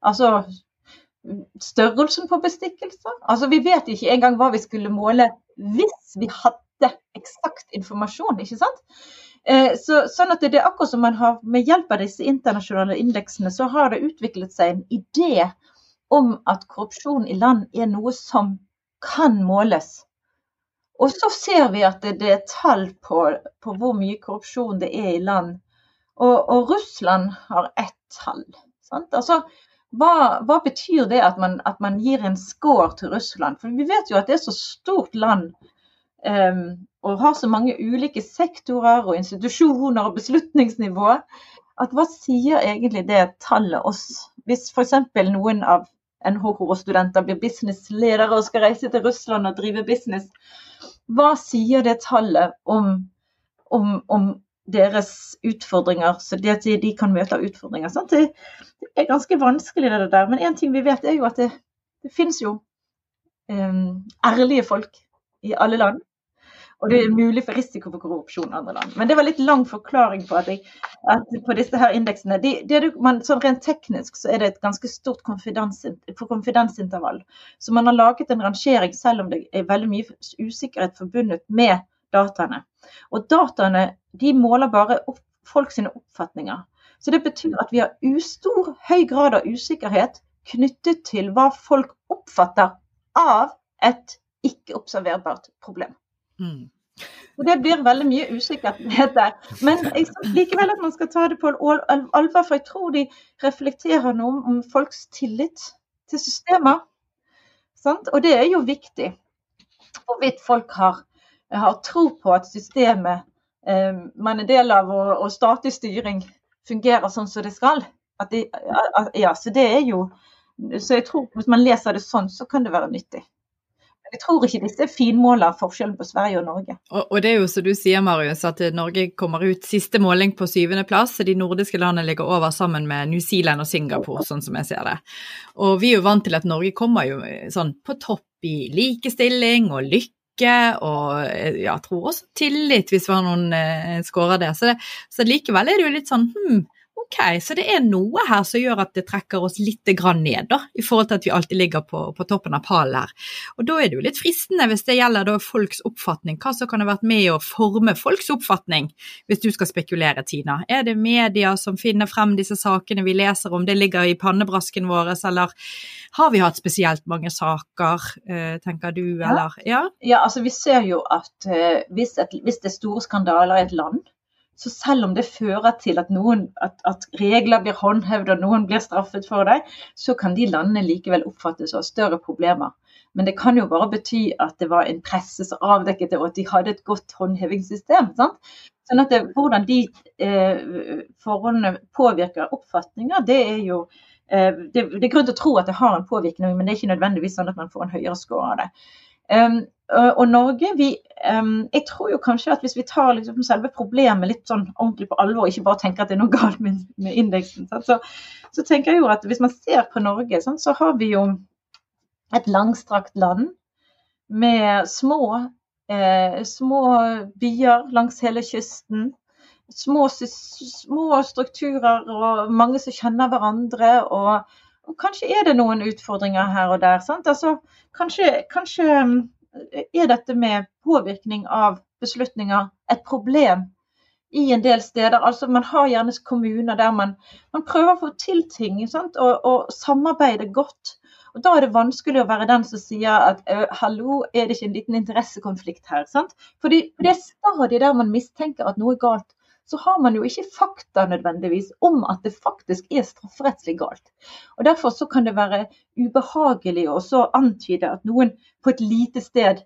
altså størrelsen på bestikkelser? Altså Vi vet ikke engang hva vi skulle måle hvis vi hadde eksakt informasjon, ikke sant? Eh, så, sånn at det er akkurat som man har Med hjelp av disse internasjonale indeksene så har det utviklet seg en idé om at korrupsjon i land er noe som kan måles. Og så ser vi at det, det er tall på, på, hvor mye korrupsjon det er i land. Og, og Russland har ett tall. Sant? Altså, hva, hva, betyr det at man, at man, gir en score til Russland? For vi vet jo at det er så stort land um, og har så mange ulike sektorer og institusjoner og beslutningsnivå. At hva sier egentlig det tallet oss? Hvis f.eks. noen av NHH-studenter blir businessledere og skal reise til Russland og drive business, hva sier det tallet om, om, om deres utfordringer, så det at de kan møte utfordringer. Sant? Det, er ganske vanskelig, det der. Men én ting vi vet, er jo at det, det finnes jo um, ærlige folk i alle land. Og det er mulig for risiko for korrupsjon i andre land. Men det var litt lang forklaring på at, jeg, at på disse her indeksene de, det man, sånn Rent teknisk så er det et ganske stort konfidensintervall. Så man har laget en rangering selv om det er veldig mye usikkerhet forbundet med dataene. Og dataene de måler bare opp, folk sine oppfatninger. Så det betyr at vi har ustor, høy grad av usikkerhet knyttet til hva folk oppfatter av et ikke-observerbart problem. Mm. Og Det blir veldig mye usikkerhet der. Men jeg synes likevel at man skal ta det på alvor, for jeg tror de reflekterer noe om folks tillit til systemer. Sant? Og det er jo viktig. Hvorvidt folk har, har, tro på at systemet eh, man er del av og, og statlig styring fungerer sånn som det skal. De, ja, så det er jo Så jeg tror hvis man leser det sånn, så kan det være nyttig jeg tror ikke disse finmåler forskjellen på Sverige og Norge. Og, og, det er jo som du sier, Marius, at Norge kommer ut siste måling på syvendeplass. De nordiske landene ligger over sammen med New Zealand og Singapore, sånn som jeg ser det. Og vi er jo vant til at Norge kommer jo sånn på topp i likestilling og lykke og jeg tror også tillit, hvis vi har noen eh, scorer det. Så, det. så, likevel er det jo litt sånn hm, Ok, så det er noe her som gjør at det trekker oss litt ned, da, i forhold til at vi alltid ligger på, på toppen av pallen her. Og da er det jo litt fristende, hvis det gjelder folks oppfatning, hva som kan ha vært med å forme folks oppfatning, hvis du skal spekulere, Tina. Er det media som finner frem disse sakene vi leser om, det ligger i pannebrasken vår, eller har vi hatt spesielt mange saker, eh, tenker du, eller? Ja, ja altså vi ser jo at uh, hvis, et, hvis det er store skandaler i et land, Så selv om det fører til at, noen, at, at regler blir håndhevd og noen blir straffet for det, så kan de landene likevel oppfattes å ha større problemer. Men det kan jo bare bety at det var en presse som avdekket det, og at de hadde et godt håndhevingssystem. Sant? Sånn at det, Hvordan de eh, forholdene påvirker oppfatninger, det er jo eh, det, det, er grunn til å tro at det har en påvirkning, men det er ikke nødvendigvis sånn at man får en høyere score av det. Og Norge, vi, jeg tror jo kanskje at hvis vi tar liksom selve problemet litt sånn ordentlig på alvor, ikke bare tenker at det er noe galt med, med indeksen, så, så, tenker jeg jo at hvis man ser på Norge, sånn, så har vi jo et langstrakt land med små, eh, små byer langs hele kysten. Små, små, strukturer og mange som kjenner hverandre. Og, og, kanskje er det noen utfordringer her og der. Altså, kanskje, kanskje eh, er dette med påvirkning av beslutninger et problem i en del steder. Altså Man har gjerne kommuner der man, man prøver å få til ting og, og samarbeide godt. Og Da er det vanskelig å være den som sier at hallo, er det ikke en liten interessekonflikt her? sant? Fordi det er stadig der man mistenker at noe er galt, så har man jo ikke fakta nødvendigvis om at det faktisk er strafferettslig galt. Og Derfor så kan det være ubehagelig å antyde at noen på et lite sted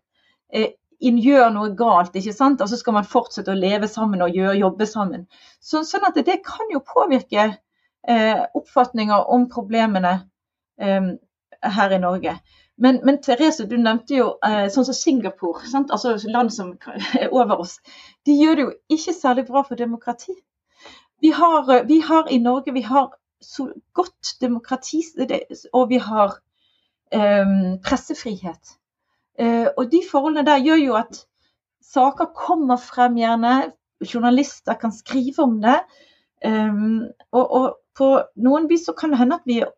eh, gjør noe galt, ikke sant? og så skal man fortsette å leve sammen og gjøre, jobbe sammen. Så, sånn at det kan jo påvirke eh, oppfatninger om problemene eh, her i Norge. Men, men Therese, du nevnte jo eh, sånn som Singapore, sant? altså land som er over oss. De gjør det jo ikke særlig bra for demokrati. Vi har, eh, vi har i Norge vi har så godt demokrati, og vi har um, pressefrihet. Uh, og de forholdene der gjør jo at saker kommer frem gjerne. Journalister kan skrive om det. Um, og, og, på noen vis så kan det hende at vi er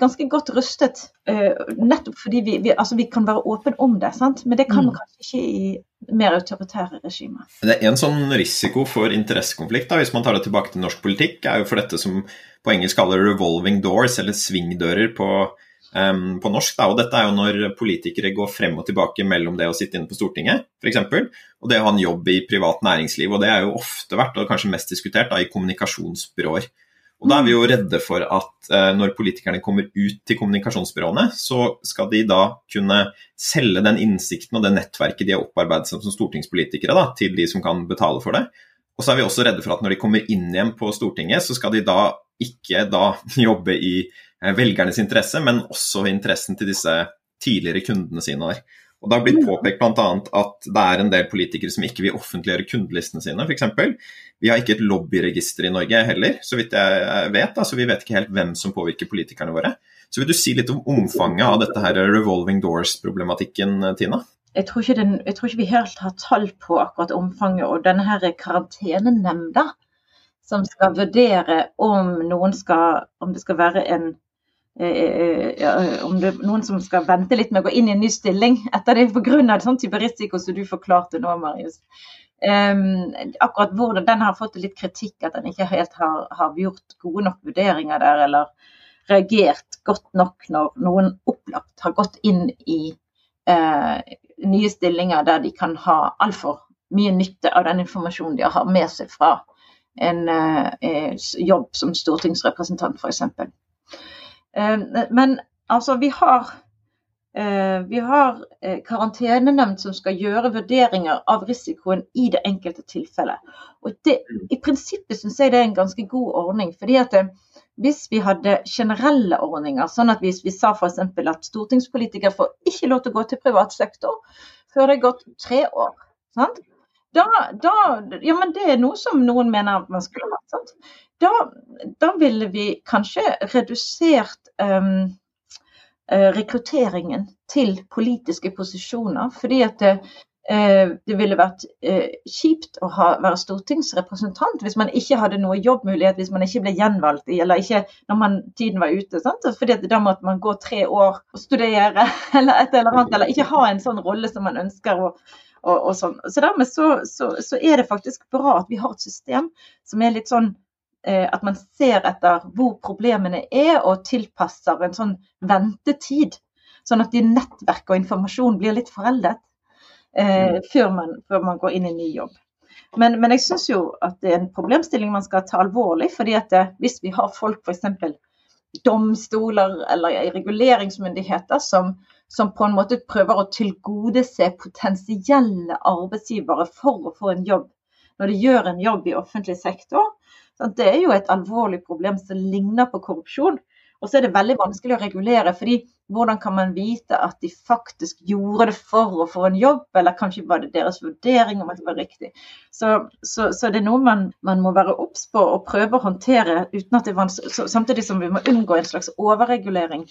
ganske godt rustet, uh, nettopp fordi vi, vi, altså vi, kan være åpne om det. Sant? Men det kan man mm. kanskje ikke i mer autoritære regimer. Det er En sånn risiko for interessekonflikt, da, hvis man tar det tilbake til norsk politikk, er jo for dette som på engelsk kaller 'revolving doors', eller svingdører på, um, på norsk. Da. og Dette er jo når politikere går frem og tilbake mellom det å sitte inne på Stortinget, f.eks., og det å ha en jobb i privat næringsliv. og Det er jo ofte vært, og kanskje mest diskutert, da, i kommunikasjonsbyråer. Og Da er vi jo redde for at eh, når politikerne kommer ut til kommunikasjonsbyråene, så skal de da kunne selge den innsikten og det nettverket de har opparbeidet som stortingspolitikere, da, til de som kan betale for det. Og så er vi også redde for at når de kommer inn igjen på Stortinget, så skal de da ikke da jobbe i eh, velgernes interesse, men også interessen til disse tidligere kundene sine der. Og Det har blitt påpekt bl.a. at det er en del politikere som ikke vil offentliggjøre kundelistene sine, f.eks. Vi har ikke et lobbyregister i Norge heller, så vidt jeg vet. Altså, vi vet ikke helt hvem som påvirker politikerne våre. Så Vil du si litt om omfanget av dette her revolving doors-problematikken, Tina? Jeg tror, den, jeg tror, ikke vi helt har tall på akkurat omfanget. Og denne her karantenenemnda som skal vurdere om, skal, om det skal være en Eh, eh, om det er noen som skal vente litt med å gå inn i en ny stilling etter det pga. sånn type risiko som du forklarte nå, Marius. Um, akkurat hvordan den har fått litt kritikk, at den ikke helt har, har gjort gode nok vurderinger der, eller reagert godt nok når noen opplagt har gått inn i uh, nye stillinger der de kan ha altfor mye nytte av den informasjonen de har med seg fra en uh, jobb som stortingsrepresentant, f.eks. Eh, men altså, vi har, eh, vi har eh, karantenenemnd som skal gjøre vurderinger av risikoen i det enkelte tilfellet. Og det, I prinsippet syns jeg det er en ganske god ordning. fordi at det, hvis vi hadde generelle ordninger, sånn at hvis vi sa f.eks. at stortingspolitikere får ikke lov til å gå til privat sektor før det er gått tre år. Sant? Da, da, ja, men Det er noe som noen mener man skulle hatt da, da ville vi kanskje redusert um, rekrutteringen til politiske posisjoner. Fordi at det, uh, det ville vært uh, kjipt å ha, være stortingsrepresentant hvis man ikke hadde noe jobbmulighet, hvis man ikke ble gjenvalgt, eller ikke når man, tiden var ute. Sant? Fordi da måtte man gå tre år og studere, eller et eller annet, eller ikke ha en sånn rolle som man ønsker. å og, og sånn. Så dermed så, så, så, er det faktisk bra at vi har et system som er litt sånn Eh, at man ser etter hvor problemene er og tilpasser en sånn ventetid. Sånn at de nettverk og informasjon blir litt foreldet eh, før, man, før, man, går inn i ny jobb. Men, men jeg syns jo at det er en problemstilling man skal ta alvorlig. fordi at det, hvis vi har folk f.eks. domstoler eller reguleringsmyndigheter som, som på en måte prøver å tilgodese potensielle arbeidsgivere for å få en jobb når de gjør en jobb i offentlig sektor. Det er jo et alvorlig problem som ligner på korrupsjon. Og så er det veldig vanskelig å regulere, fordi hvordan kan man vite at de faktisk gjorde det for å få en jobb, eller kanskje var det deres vurdering om at det var riktig. Så, så, så det er noe man, man må være obs på og prøve å håndtere er samtidig som vi må unngå en slags overregulering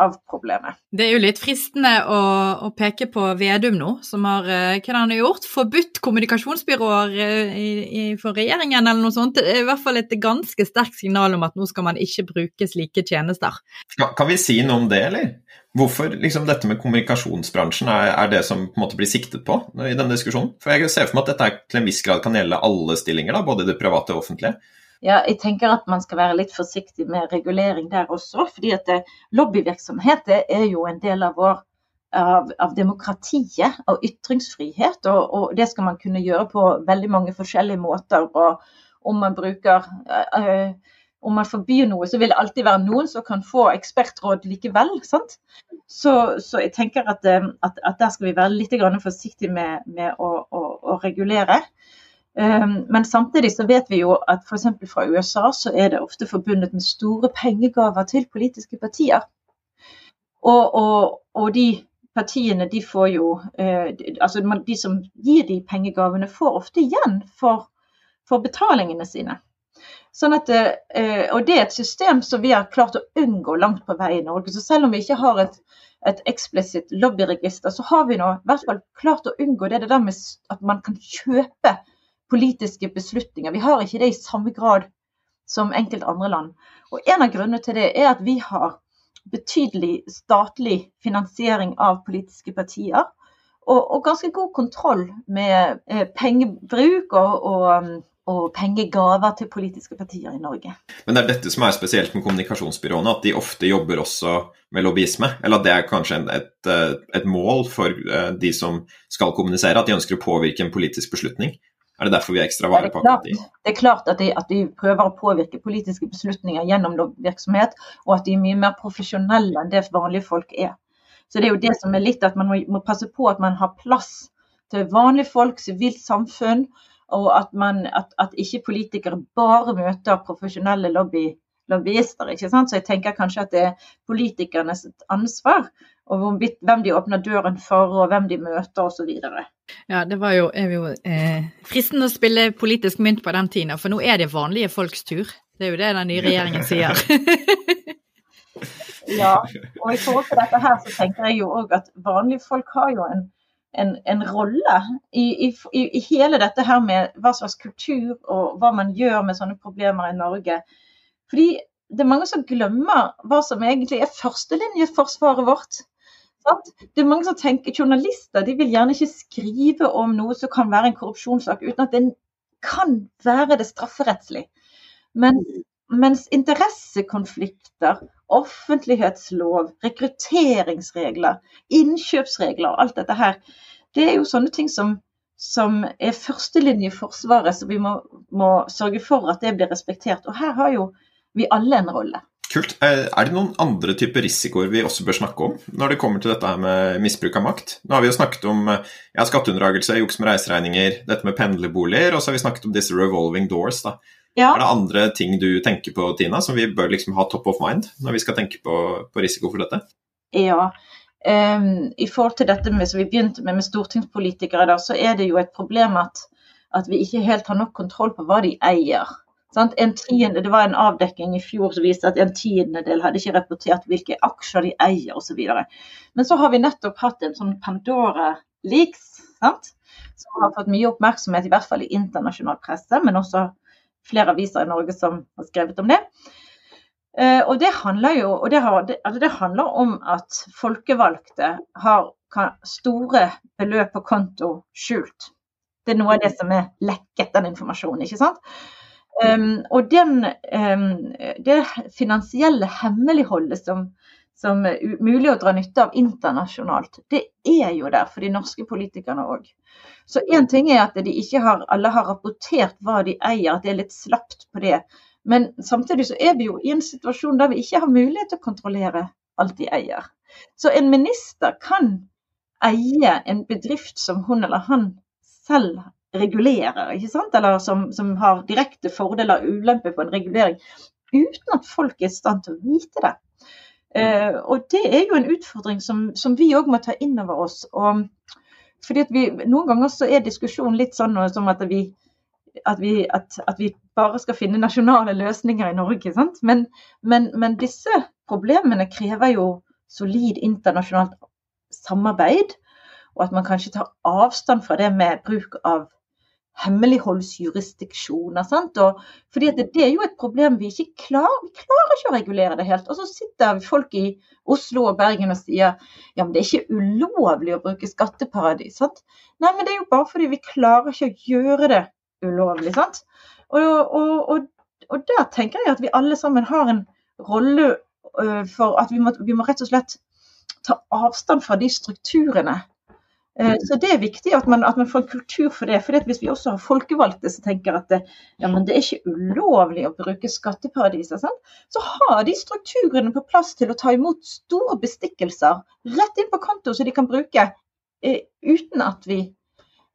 av problemet. Det er jo litt fristende å, å peke på Vedum nå, som har eh, hva han har gjort? Forbudt kommunikasjonsbyråer eh, i, i, for regjeringen eller noe sånt. Det er i hvert fall et ganske sterkt signal om at nå skal man ikke bruke slike tjenester. Kan, kan vi si noe om det, eller? Hvorfor liksom, dette med kommunikasjonsbransjen er, er, det som på en måte blir siktet på i denne diskusjonen? For jeg ser for meg at dette til en viss grad kan gjelde alle stillinger, da, både det private og offentlige. Ja, jeg tenker at man skal være litt forsiktig med regulering der også. fordi at lobbyvirksomhet er jo en del av vår av, av demokratiet og ytringsfrihet. Og, og, det skal man kunne gjøre på veldig mange forskjellige måter. Og om man bruker øh, om man forbyr noe, så vil det alltid være noen som kan få ekspertråd likevel. sant? Så, så jeg tenker at, at, at, der skal vi være litt forsiktige med, med å, å, å regulere. Ehm, men samtidig så vet vi jo at f.eks. fra USA så er det ofte forbundet med store pengegaver til politiske partier. Og, og, og de partiene de får jo eh, Altså de som gir de pengegavene, får ofte igjen for, for betalingene sine. Sånn at, eh, og det er et system som vi har klart å unngå langt på vei i Norge. Så selv om vi ikke har et, et eksplisitt lobbyregister, så har vi nå i hvert fall klart å unngå det, det der med at man kan kjøpe politiske beslutninger. Vi har ikke det i samme grad som enkelte andre land. Og En av grunnene til det er at vi har betydelig statlig finansiering av politiske partier. Og, og ganske god kontroll med eh, pengebruk og, og, um, og, pengegaver til politiske partier i Norge. Men det er dette som er spesielt med kommunikasjonsbyråene, at de ofte jobber også med lobbyisme? Eller at det er kanskje et, eh, et mål for eh, de som skal kommunisere, at de ønsker å påvirke en politisk beslutning? Er det derfor vi er ekstra vare på akkurat de? Det er klart at de, at de, prøver å påvirke politiske beslutninger gjennom virksomhet, og at de er mye mer profesjonelle enn det vanlige folk er. Så det er jo det som er litt at man må, må passe på at man har plass til vanlige folk, sivilt samfunn, og at, man, at, at ikke politikere bare møter profesjonelle lobby, lobbyister. ikke sant? Så jeg tenker kanskje at det er politikernes ansvar og hvem de åpner døren for, og hvem de møter osv. Ja, det var jo, jo eh, fristende å spille politisk mynt på den tiden, for nå er det vanlige folks tur. Det er jo det den nye regjeringen sier. ja, og i forhold til dette her så tenker jeg jo òg at vanlige folk har jo en, en, en rolle i, i, i, hele dette her med hva slags kultur og hva man gjør med sånne problemer i Norge. Fordi det er mange som glemmer hva som egentlig er førstelinjeforsvaret vårt. Det er mange som tenker, Journalister de vil gjerne ikke skrive om noe som kan være en korrupsjonssak, uten at det kan være det strafferettslig. Men, mens interessekonflikter, offentlighetslov, rekrutteringsregler, innkjøpsregler og alt dette her, det er jo sånne ting som, som er førstelinjeforsvaret, så vi må, må sørge for at det blir respektert. Og her har jo vi alle en rolle. Kult. Eh, er det noen andre typer risikoer vi også bør snakke om når det kommer til dette her med misbruk av makt? Nå har vi jo snakket om ja, skatteunndragelse, juks med reiseregninger, dette med pendlerboliger, og så har vi snakket om disse revolving doors. da. Ja. Er det andre ting du tenker på, Tina, som vi bør liksom ha top of mind når vi skal tenke på, på risiko for dette? Ja, um, i forhold til dette med, som vi begynte med med stortingspolitikere, da, så er det jo et problem at, at vi ikke helt har nok kontroll på hva de eier. Tiende, det var en avdekking i fjor som viste at en tiendedel hadde ikke rapportert hvilke aksjer de eier osv. Men så har vi nettopp hatt en sånn Pandora-leaks, som har fått mye oppmerksomhet, i hvert fall i internasjonal presse, men også flere aviser i Norge som har skrevet om det. Eh, og det handler jo det, har, altså det handler om at folkevalgte har store beløp på konto skjult. Det er noe av det som er lekket, den informasjonen. ikke sant? Um, og den, um, det finansielle hemmeligholdet som, som er mulig å dra nytte av internasjonalt, det er jo der for de norske politikerne òg. Så én ting er at de ikke har, alle har rapportert hva de eier, at det er litt slapt på det. Men samtidig så er vi jo i en situasjon der vi ikke har mulighet til å kontrollere alt de eier. Så en minister kan eie en bedrift som hun eller han selv regulerer, ikke sant? eller som, som har direkte fordeler og ulemper på en regulering, uten at folk er i stand til å vite det. Uh, og det er jo en utfordring som, som vi òg må ta inn over oss. Og, fordi vi, Noen ganger så er diskusjonen litt sånn som at vi, at vi, at, at vi bare skal finne nasjonale løsninger i Norge. Men, men, men, disse problemene krever jo solid internasjonalt samarbeid. Og at man kanskje tar avstand fra det med bruk av hemmeligholdsjurisdiksjoner. Sant? Og, fordi det, det, er jo et problem vi ikke klarer. Vi klarer ikke å regulere det helt. Og så sitter folk i Oslo og Bergen og sier ja, men det er ikke ulovlig å bruke skatteparadis. Sant? Nei, men det er jo bare fordi vi klarer ikke å gjøre det ulovlig. Sant? Og, og, og, og der tenker jeg at vi alle sammen har en rolle uh, for at vi må, vi må rett og slett ta avstand fra de strukturene så det er viktig at man, at man får en kultur for det. for Hvis vi også har folkevalgte som tenker at det, ja, det er ikke ulovlig å bruke skatteparadiser, sant? så har de strukturene på plass til å ta imot store bestikkelser rett inn på konto, så de kan bruke eh, uten at vi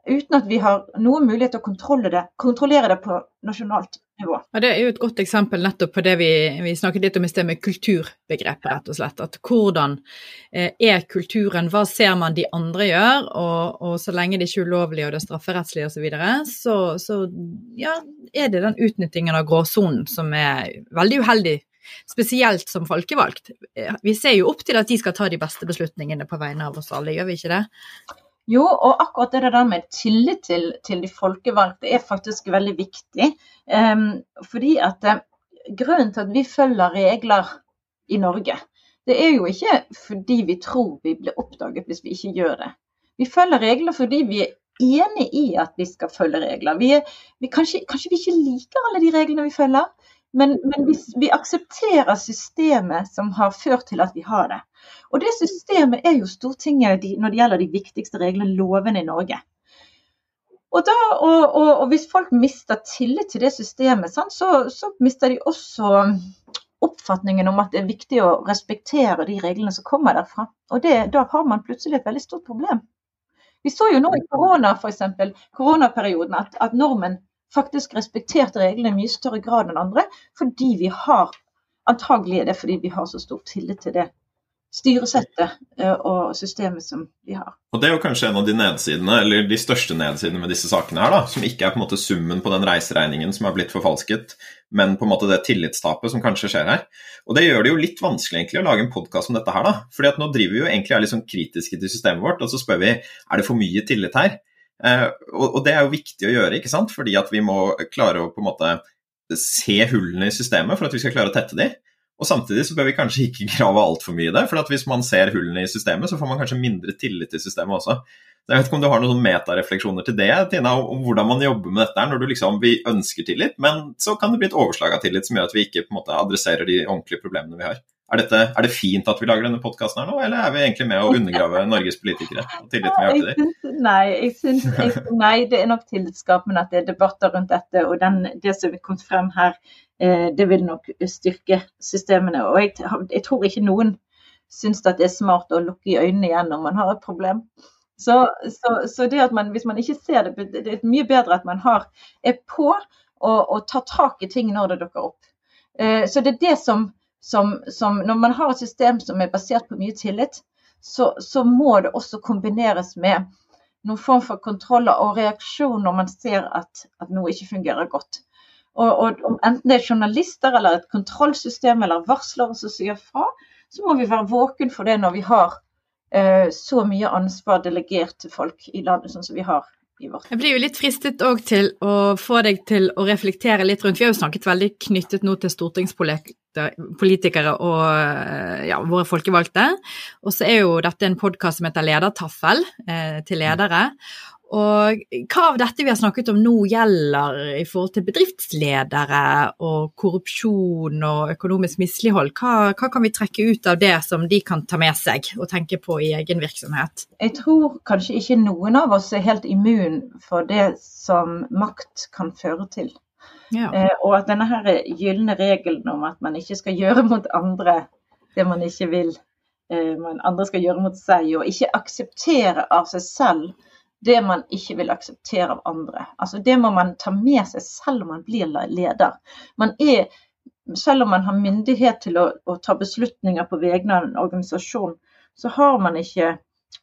uten at vi har noen mulighet til å kontrollere det, kontrollere det på nasjonalt nivå. Ja, det er jo et godt eksempel nettopp på det vi, vi snakket litt om i sted med kulturbegrepet, rett og slett. At hvordan eh, er kulturen, hva ser man de andre gjør, og, og så lenge det ikke er ulovlig og det er strafferettslig osv., så, videre, så så ja, er det den utnyttingen av gråsonen som er veldig uheldig spesielt som folkevalgt. Eh, vi ser jo opp til at de skal ta de beste beslutningene på vegne av oss alle, gjør vi ikke det? Jo, og akkurat det der med tillit til, til de folkevalgte er faktisk veldig viktig. Fordi at uh, Grunnen til at vi følger regler i Norge, det er jo ikke fordi vi tror vi blir oppdaget hvis vi ikke gjør det. Vi følger regler fordi vi er enig i at vi skal følge regler. Vi er, vi, kanskje, kanskje, vi ikke liker alle de reglene vi følger, men, men vi, vi, aksepterer systemet som har ført til at vi har det. Og det systemet er jo Stortinget når det gjelder de viktigste reglene, lovene i Norge. Og, da, og, og, og hvis folk mister tillit til det systemet, sant, så, så, mister de også oppfatningen om at det er viktig å respektere de reglene som kommer derfra. Og det, da har man plutselig et veldig stort problem. Vi så jo nå i korona, f.eks., koronaperioden, at, at normen faktisk respekterte reglene i mye større grad enn andre, fordi vi har Antagelig er det fordi vi har så stor tillit til det styresettet eh, og systemet som vi har. Og Det er jo kanskje en av de nedsidene, eller de største nedsidene med disse sakene her, da, som ikke er på en måte summen på den reiseregningen som har blitt forfalsket, men på en måte det tillitstapet som kanskje skjer her. Og Det gjør det jo litt vanskelig egentlig å lage en podkast om dette her, da. fordi at nå driver vi jo egentlig er litt sånn kritiske til systemet vårt, og så spør vi er det for mye tillit her. Eh, og, det er jo viktig å gjøre, ikke sant? fordi at vi må klare å på en måte se hullene i systemet for at vi skal klare å tette de. Og samtidig så bør vi kanskje ikke grave altfor mye i det, for hvis man ser hullene i systemet, så får man kanskje mindre tillit til systemet også. Jeg vet ikke om du har noen metarefleksjoner til det, Tina, om hvordan man jobber med dette når du liksom vi ønsker tillit, men så kan det bli et overslag av tillit som gjør at vi ikke på en måte adresserer de ordentlige problemene vi har. Er, dette, er, det fint at vi lager denne podkasten her nå, eller er vi egentlig med å undergrave Norges politikere og tilliten vi har til dem? Nei, jeg synes, nei, det er nok tillitsskapende at det er debatter rundt dette. Og den, det som er kommet frem her, det vil nok styrke systemene. Og jeg, jeg tror ikke noen syns det er smart å lukke i øynene igjen når man har et problem. Så, så, så det at man, hvis man ikke ser det, det er mye bedre at man har, er på og, og tar tak i ting når det dukker opp. Eh, så det er det som som, som, Når man har et system som er basert på mye tillit, så, så må det også kombineres med noen form for kontroller og reaksjon når man ser at, at noe ikke fungerer godt. Og, og, Enten det er journalister eller et kontrollsystem eller varslere som sier fra, så må vi være våken for det når vi har eh, så mye ansvar delegert til folk i landet sånn som vi har jeg blir jo litt fristet òg til å få deg til å reflektere litt rundt Vi har jo snakket veldig knyttet nå til stortingspolitikere og ja, våre folkevalgte. Og så er jo dette en podkast som heter Ledertaffel eh, til ledere. Og hva av dette vi har snakket om nå gjelder i forhold til bedriftsledere og korrupsjon og økonomisk mislighold? Hva, hva, kan vi trekke ut av det som de kan ta med seg og tenke på i egen virksomhet? Jeg tror kanskje ikke noen av oss er helt immun for det som makt kan føre til. Ja. Eh, og at denne her gylne regelen om at man ikke skal gjøre mot andre det man ikke vil eh, man andre skal gjøre mot seg, og ikke akseptere av seg selv det man ikke vil akseptere av andre. Altså Det må man ta med seg selv om man blir leder. Man er, selv om man har myndighet til å, å ta beslutninger på vegne av en organisasjon, så ikke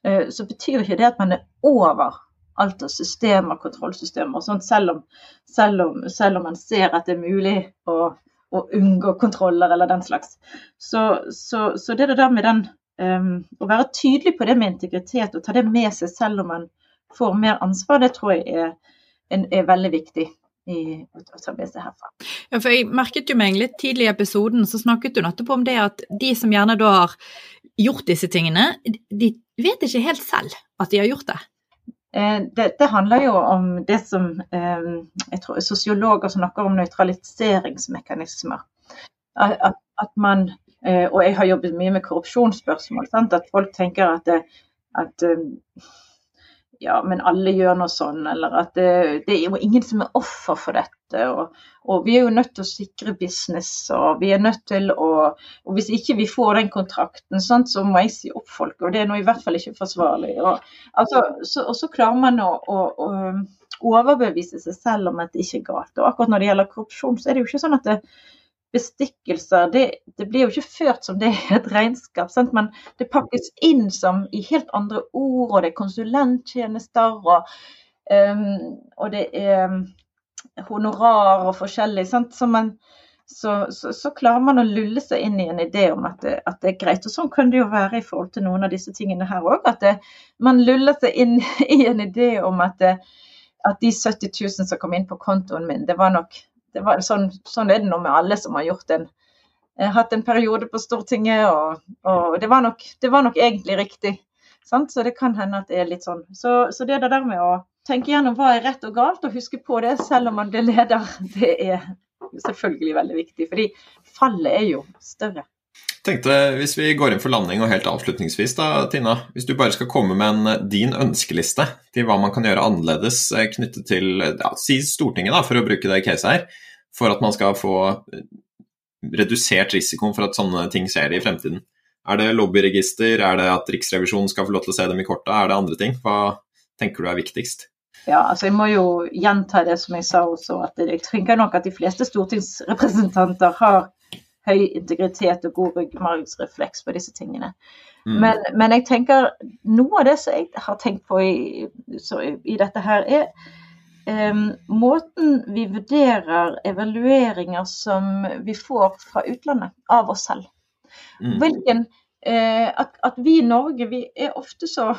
eh, så betyr ikke det at man er over alt av systemer, kontrollsystemer og sånt, selv om, selv, om, selv om, man ser at det er mulig å, å unngå kontroller eller den slags. Så, så, så det der med den um, Å være tydelig på det med integritet og ta det med seg selv om man får mer ansvar, det tror jeg er, er veldig viktig. I, å ta med seg herfra. Ja, for jeg merket jo meg litt tidlig i episoden, så snakket du nettopp om det at de som gjerne da har gjort disse tingene, de vet ikke helt selv at de har gjort det. Eh, det, det, handler jo om det som eh, jeg tror sosiologer snakker om nøytraliseringsmekanismer. At, at, man, eh, og jeg har jobbet mye med korrupsjonsspørsmål, sant? at folk tenker at, at ja, men alle gjør noe sånn, eller at det, det, er jo ingen som er offer for dette. Og, og, vi er jo nødt til å sikre business, og vi er nødt til å Og hvis ikke vi får den kontrakten, sånn, så må jeg si opp folk, og det er nå i hvert fall ikke forsvarlig. Og, altså, så, og så klarer man å, å, å, overbevise seg selv om at det ikke er galt. Og akkurat når det gjelder korrupsjon, så er det jo ikke sånn at det, bestikkelser, det, det, blir jo ikke ført som det er et regnskap. Sant? Men det pakkes inn som i helt andre ord, og det er konsulenttjenester, og, um, og det er honorar og forskjellig. Så, man, så, så, så, klarer man å lulle seg inn i en idé om at det, at det, er greit. Og sånn kan det jo være i forhold til noen av disse tingene her òg. At det, man luller seg inn i en idé om at, at de 70 000 som kom inn på kontoen min, det var nok var, sånn, sånn, er det nå med alle som har gjort en, eh, hatt en periode på Stortinget, og, og det, var nok, det, var nok, egentlig riktig. Sant? Så det kan hende at det er litt sånn. Så, så det der med å tenke gjennom hva er rett og galt, og huske på det selv om man blir leder, det er selvfølgelig veldig viktig. Fordi fallet er jo større tenkte, Hvis vi går inn for landing og helt avslutningsvis, da, Tina. Hvis du bare skal komme med en, din ønskeliste til hva man kan gjøre annerledes eh, knyttet til ja, si Stortinget, da, for å bruke det caset her, for at man skal få eh, redusert risikoen for at sånne ting skjer i fremtiden. Er det lobbyregister, er det at Riksrevisjonen skal få lov til å se dem i korta, er det andre ting? Hva tenker du er viktigst? Ja, altså Jeg må jo gjenta det som jeg sa også, at jeg tenker nok at de fleste stortingsrepresentanter har høy integritet og god ryggmargsrefleks på disse tingene. Mm. Men, men, jeg tenker noe av det som jeg har tenkt på i, i dette her, er um, måten vi vurderer evalueringer som vi får fra utlandet, av oss selv. Mm. Hvilken, uh, at, at, vi i Norge vi er ofte så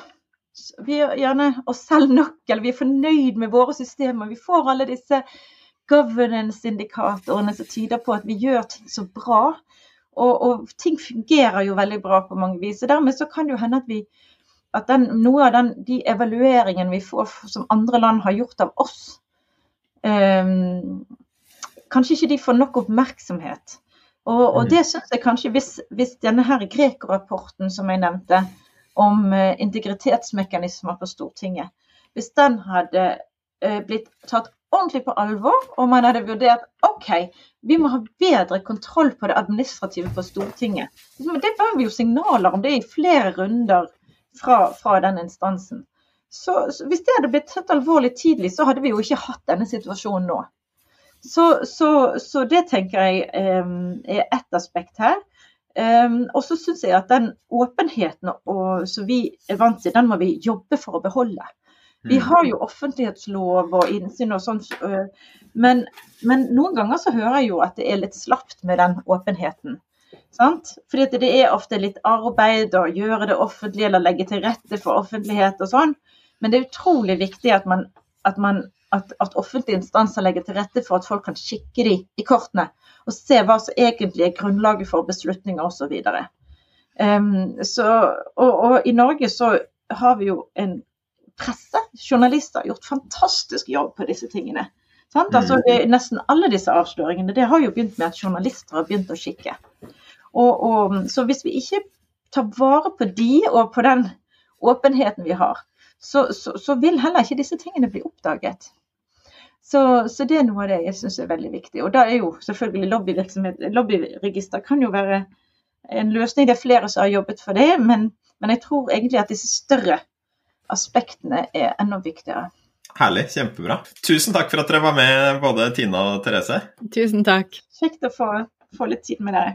vi er gjerne oss selv nok, eller vi er fornøyd med våre systemer. Vi får alle disse governance-indikatorene som tyder på at vi gjør ting så bra. Og, og, ting fungerer jo veldig bra på mange vis. og Dermed så kan det jo hende at, vi, at den, noe av den, de evalueringene vi får som andre land har gjort av oss, um, kanskje ikke de får nok oppmerksomhet. Og, og mm. det syns jeg kanskje, hvis, hvis denne her Greco-rapporten som jeg nevnte, om uh, integritetsmekanismer på Stortinget, hvis den hadde uh, blitt tatt ordentlig på alvor, og man hadde vurdert OK, vi må ha bedre kontroll på det administrative for Stortinget. Det var jo signaler om det i flere runder fra, fra den instansen. Så, så, Hvis det hadde blitt tatt alvorlig tidlig, så hadde vi jo ikke hatt denne situasjonen nå. Så, så, så det tenker jeg um, er ett aspekt her. Um, og så syns jeg at den åpenheten og, som vi er vant til, den må vi jobbe for å beholde. Vi mm. har jo offentlighetslov og innsyn og sånn, men, men, noen ganger så hører jeg jo at det er litt slapt med den åpenheten. Sant? Fordi det er ofte litt arbeid å gjøre det offentlig eller legge til rette for offentlighet og sånn. Men det er utrolig viktig at, man, at, man, at, at offentlige instanser legger til rette for at folk kan kikke de i kortene og se hva som egentlig er grunnlaget for beslutninger osv. Um, så, og, og i Norge så har vi jo en presse, journalister, har gjort fantastisk jobb på disse tingene. Altså, nesten alle disse avsløringene det har jo begynt med at journalister har begynt å kikke. Og, og, så hvis vi ikke tar vare på de og på den åpenheten vi har, så, så, så vil heller ikke disse tingene bli oppdaget. Så, så, det er noe av det jeg syns er veldig viktig. Og da er jo selvfølgelig lobbyvirksomhet Lobbyregister kan jo være en løsning. Det er flere som har jobbet for det, men, men jeg tror egentlig at disse større aspektene er enda viktigere. Herlig. Kjempebra. Tusen takk for at dere var med, både Tina og Therese. Tusen takk. Kjekt å få, få litt tid med dere.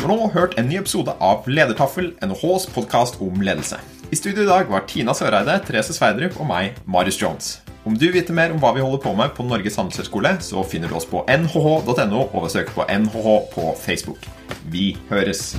Du har nå hørt en ny episode av Ledertaffel, NHHs podkast om ledelse. I studio i dag var Tina Søreide, Therese Sverdrup og meg, Marius Jones. Om du vil vite mer om hva vi holder på med på Norges handelshøyskole, så finner du oss på nhh.no og søk på NHH på Facebook. Vi høres!